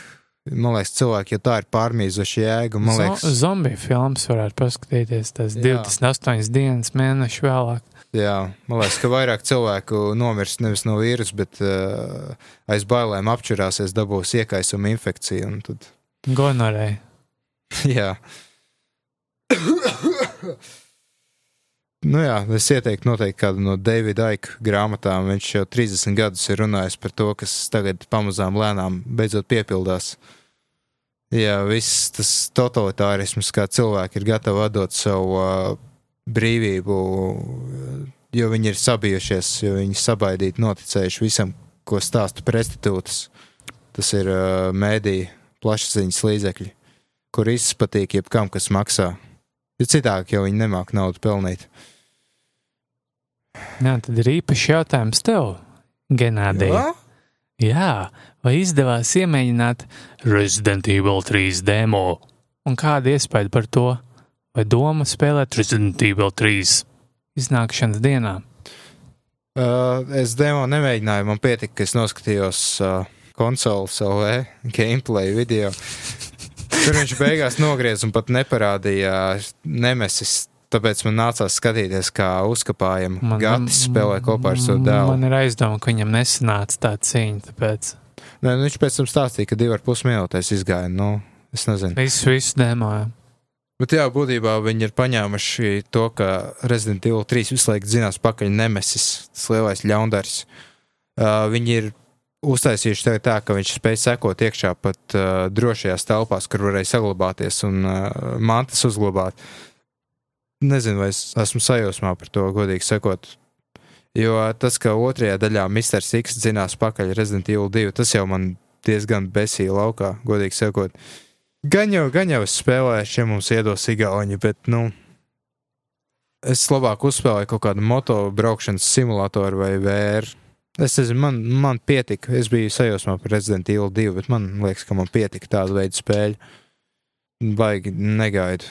Man liekas, cilvēki jau tā ir pārmīzuši jēgu. Man liekas, zombiju filmas varētu paskatīties. Tas jā. 28 dienas, mēneši vēlāk. Jā, man liekas, ka vairāk cilvēku nomirst nevis no vīrusa, bet uh, aiz bailēm apčurāsies, dabūs iekaisuma infekciju. Tad... Gonorē. (laughs) jā. nu jā, es ieteiktu noteikti kādu no Davida Aika grāmatām. Viņš jau 30 gadus ir runājis par to, kas tagad pamazām lēnām beidzot piepildās. Jā, viss tas totalitārisms, kā cilvēki ir gatavi atdot savu uh, brīvību, jo viņi ir sabijušies, jo viņi sabaidīti noticējuši visam, ko stāsta prostitūtas. Tas ir uh, mēdī, plašsaziņas līdzekļi, kur izpatīk jebkam, kas maksā. Jo citādi jau viņi nemāk naudu pelnīt. Jā, tad ir īpašs jautājums tev, Genādij. Jā? Jā, vai izdevās iemēģināt Resident Evil 3 demo? Un kāda iespēja par to? Vai doma spēlēt Resident Evil 3 iznākšanas dienā? Uh, es demo nemēģināju, man pietika, ka es noskatījos uh, konsoles LV gameplay video. Tur viņš beigās nogriez un pat neparādīja nemesis. Tāpēc man nācās skatīties, kā uzkapājam Gatis spēlē kopā ar savu dēlu. Man ir aizdoma, ka viņam nesanāca tā cīņa, tāpēc. Nē, nu viņš pēc tam stāstīja, ka divi ar pus minūtēs izgāja. Nu, es nezinu. Visu, visu demoju. Bet jā, būtībā viņi ir paņēmuši to, ka Resident Evil 3 visu laiku zinās pakaļ nemesis, tas lielais ļaundaris. Uh, viņi ir uztaisījuši tevi tā, ka viņš spēj sekot iekšā pat uh, drošajās telpās, kur varēja saglabāties un uh, mantas uzglabāt. Nezinu, vai es esmu sajūsmā par to, godīgi sakot. Jo tas, ka otrajā daļā Mr. Six zinās pakaļ Resident Evil 2, tas jau man diezgan besīja laukā, godīgi sakot. Uh, Gan jau, gan jau es spēlēju, šiem mums iedos Igauni, bet, nu, es labāk uzspēlēju kaut kādu moto braukšanas simulātoru vai VR. Es nezinu, man, man pietika. Es biju sajūsmā par Resident Evil 2, bet man liekas, ka man pietika tāda veida spēļu. Baigi negaidu.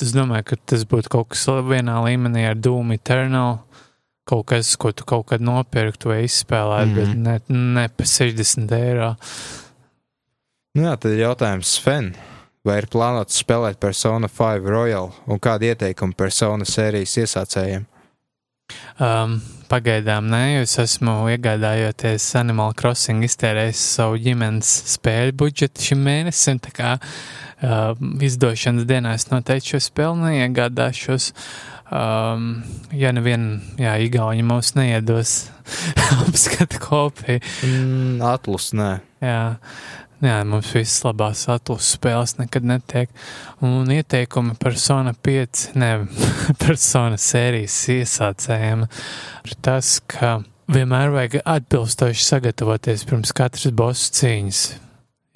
Es domāju, ka tas būtu kaut kas vienā līmenī ar Doom Eternal. Kaut kas, ko tu kaut kad nopirktu vai izspēlētu, mm -hmm. bet ne, ne pa 60 eiro. Nu jā, tad ir jautājums Sven. Vai ir plānots spēlēt Persona 5 Royal un kādi ieteikumi Persona sērijas iesācējiem? Um, pagaidām nē, es esmu iegādājoties Animal Crossing iztērējis savu ģimenes spēļu budžetu šim mēnesim, tā kā uh, izdošanas dienā es noteikti šo spēli neiegādāšos. Um, ja neviena, jā, Igauni mums neiedos (laughs) apskata kopiju. Mm, atlus, nē. Jā, jā, mums visas labās atlases spēles nekad netiek. Un ieteikumi Persona 5, ne, (laughs) Persona sērijas iesācējiem ir tas, ka vienmēr vajag atbilstoši sagatavoties pirms katras bosu cīņas.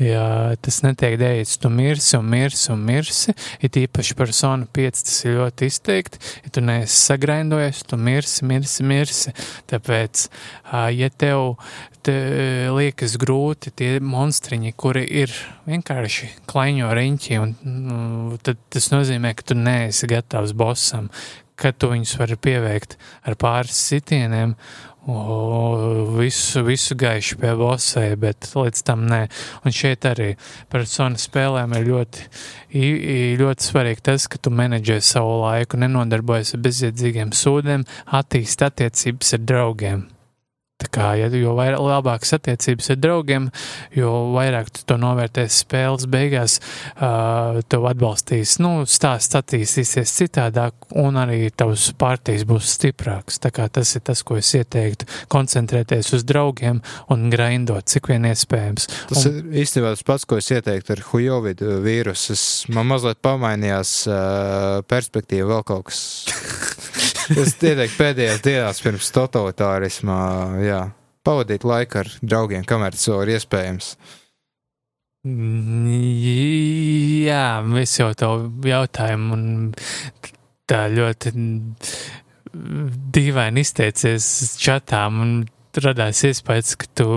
Ja tas netiek darīts, tu mirsi un mirsi un mirsi, ir īpaši persona 5, tas ir ļoti izteikti. Ja tu neesi sagraindojies, tu mirsi, mirsi, mirsi. Tāpēc, ja tev te liekas grūti tie monstriņi, kuri ir vienkārši klaiņo riņķi, un, nu, tad tas nozīmē, ka tu neesi gatavs bosam, ka tu viņus vari pieveikt ar pāris sitieniem O, visu, visu gaišu pie bosē, bet līdz tam nē. Un šeit arī personu spēlēm ir ļoti, ļoti svarīgi tas, ka tu menedžē savu laiku, nenodarbojies ar bezjēdzīgiem sūdiem, attīst attiecības ar draugiem. Tā kā, ja, jo vairāk, labākas attiecības ar draugiem, jo vairāk tu to novērtēsi spēles beigās, uh, tev atbalstīs, nu, stāsts attīstīsies citādāk, un arī tavs partijas būs stiprāks. Tā kā tas ir tas, ko es ieteiktu, koncentrēties uz draugiem un grindot, cik vien iespējams. Tas un, ir īstenībā tas pats, ko es ieteiktu ar hujovidu vīrusu. Man mazliet pamainījās uh, perspektīva vēl kaut kas. (laughs) Es ieteiktu pēdējās dienās pirms totalitārismā, jā, pavadīt laiku ar draugiem, kamēr tas vēl ir iespējams. Jā, es jau to jautājumu un tā ļoti dīvaini izteicies čatām un radās iespējas, ka tu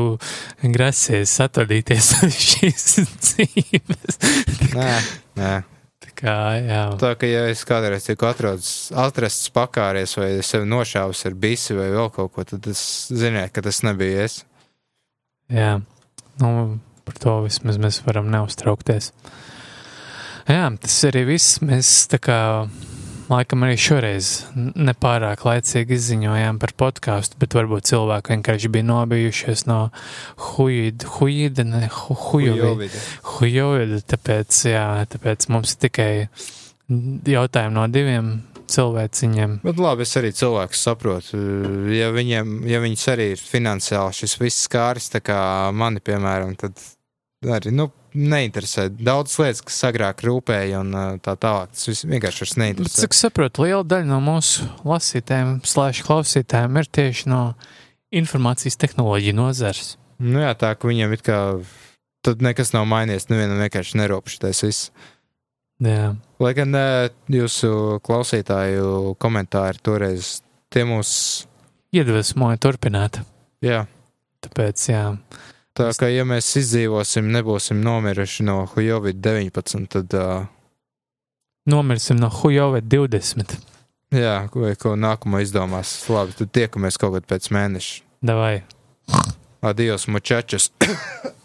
grasies atvadīties no (laughs) šīs dzīves. Nē, nē. Kā, jā. tā kā ja es kādreiz tiku atrodas, atrasts pakāries vai sevi nošāvis ar bisi vai vēl kaut ko, tad es zināju, ka tas nebija es. Jā, nu, par to vismaz mēs varam neuztraukties. Jā, tas arī viss. Mēs tā kā laikam arī šoreiz nepārāk laicīgi izziņojām par podkāstu, bet varbūt cilvēki vienkārši bija nobijušies no huīda, huīda, ne hu, hujovida, hujovida, tāpēc, jā, tāpēc mums ir tikai jautājumi no diviem cilvēciņiem. Bet labi, es arī cilvēkus saprotu. Ja viņiem, ja viņus arī ir finansiāli šis viss skāris, tā kā mani, piemēram, tad arī, nu, neinteresē. Daudz lietas, kas agrāk rūpēja un tā tālāk. Tas vienkārši vairs neinteresē. Cik saprotu, liela daļa no mūsu lasītājiem, slēdz klausītājiem, ir tieši no informācijas tehnoloģiju nozars. Nu jā, tā ka viņiem it kā tad nekas nav mainījies, nevienam vienkārši neropšies viss. Jā. Lai gan jūsu klausītāju komentāri toreiz tie mūs iedvesmoja turpināt. Jā. Tāpēc, jā. Tā kā ja mēs izdzīvosim, nebūsim nomiruši no Covid-19, tad. Uh, Nomirsim no Covid-20. Jā, vai ko nākamo izdomās. Labi, tad tiekamies kaut kad pēc mēneša. Davai. Adios, mučačas. (coughs)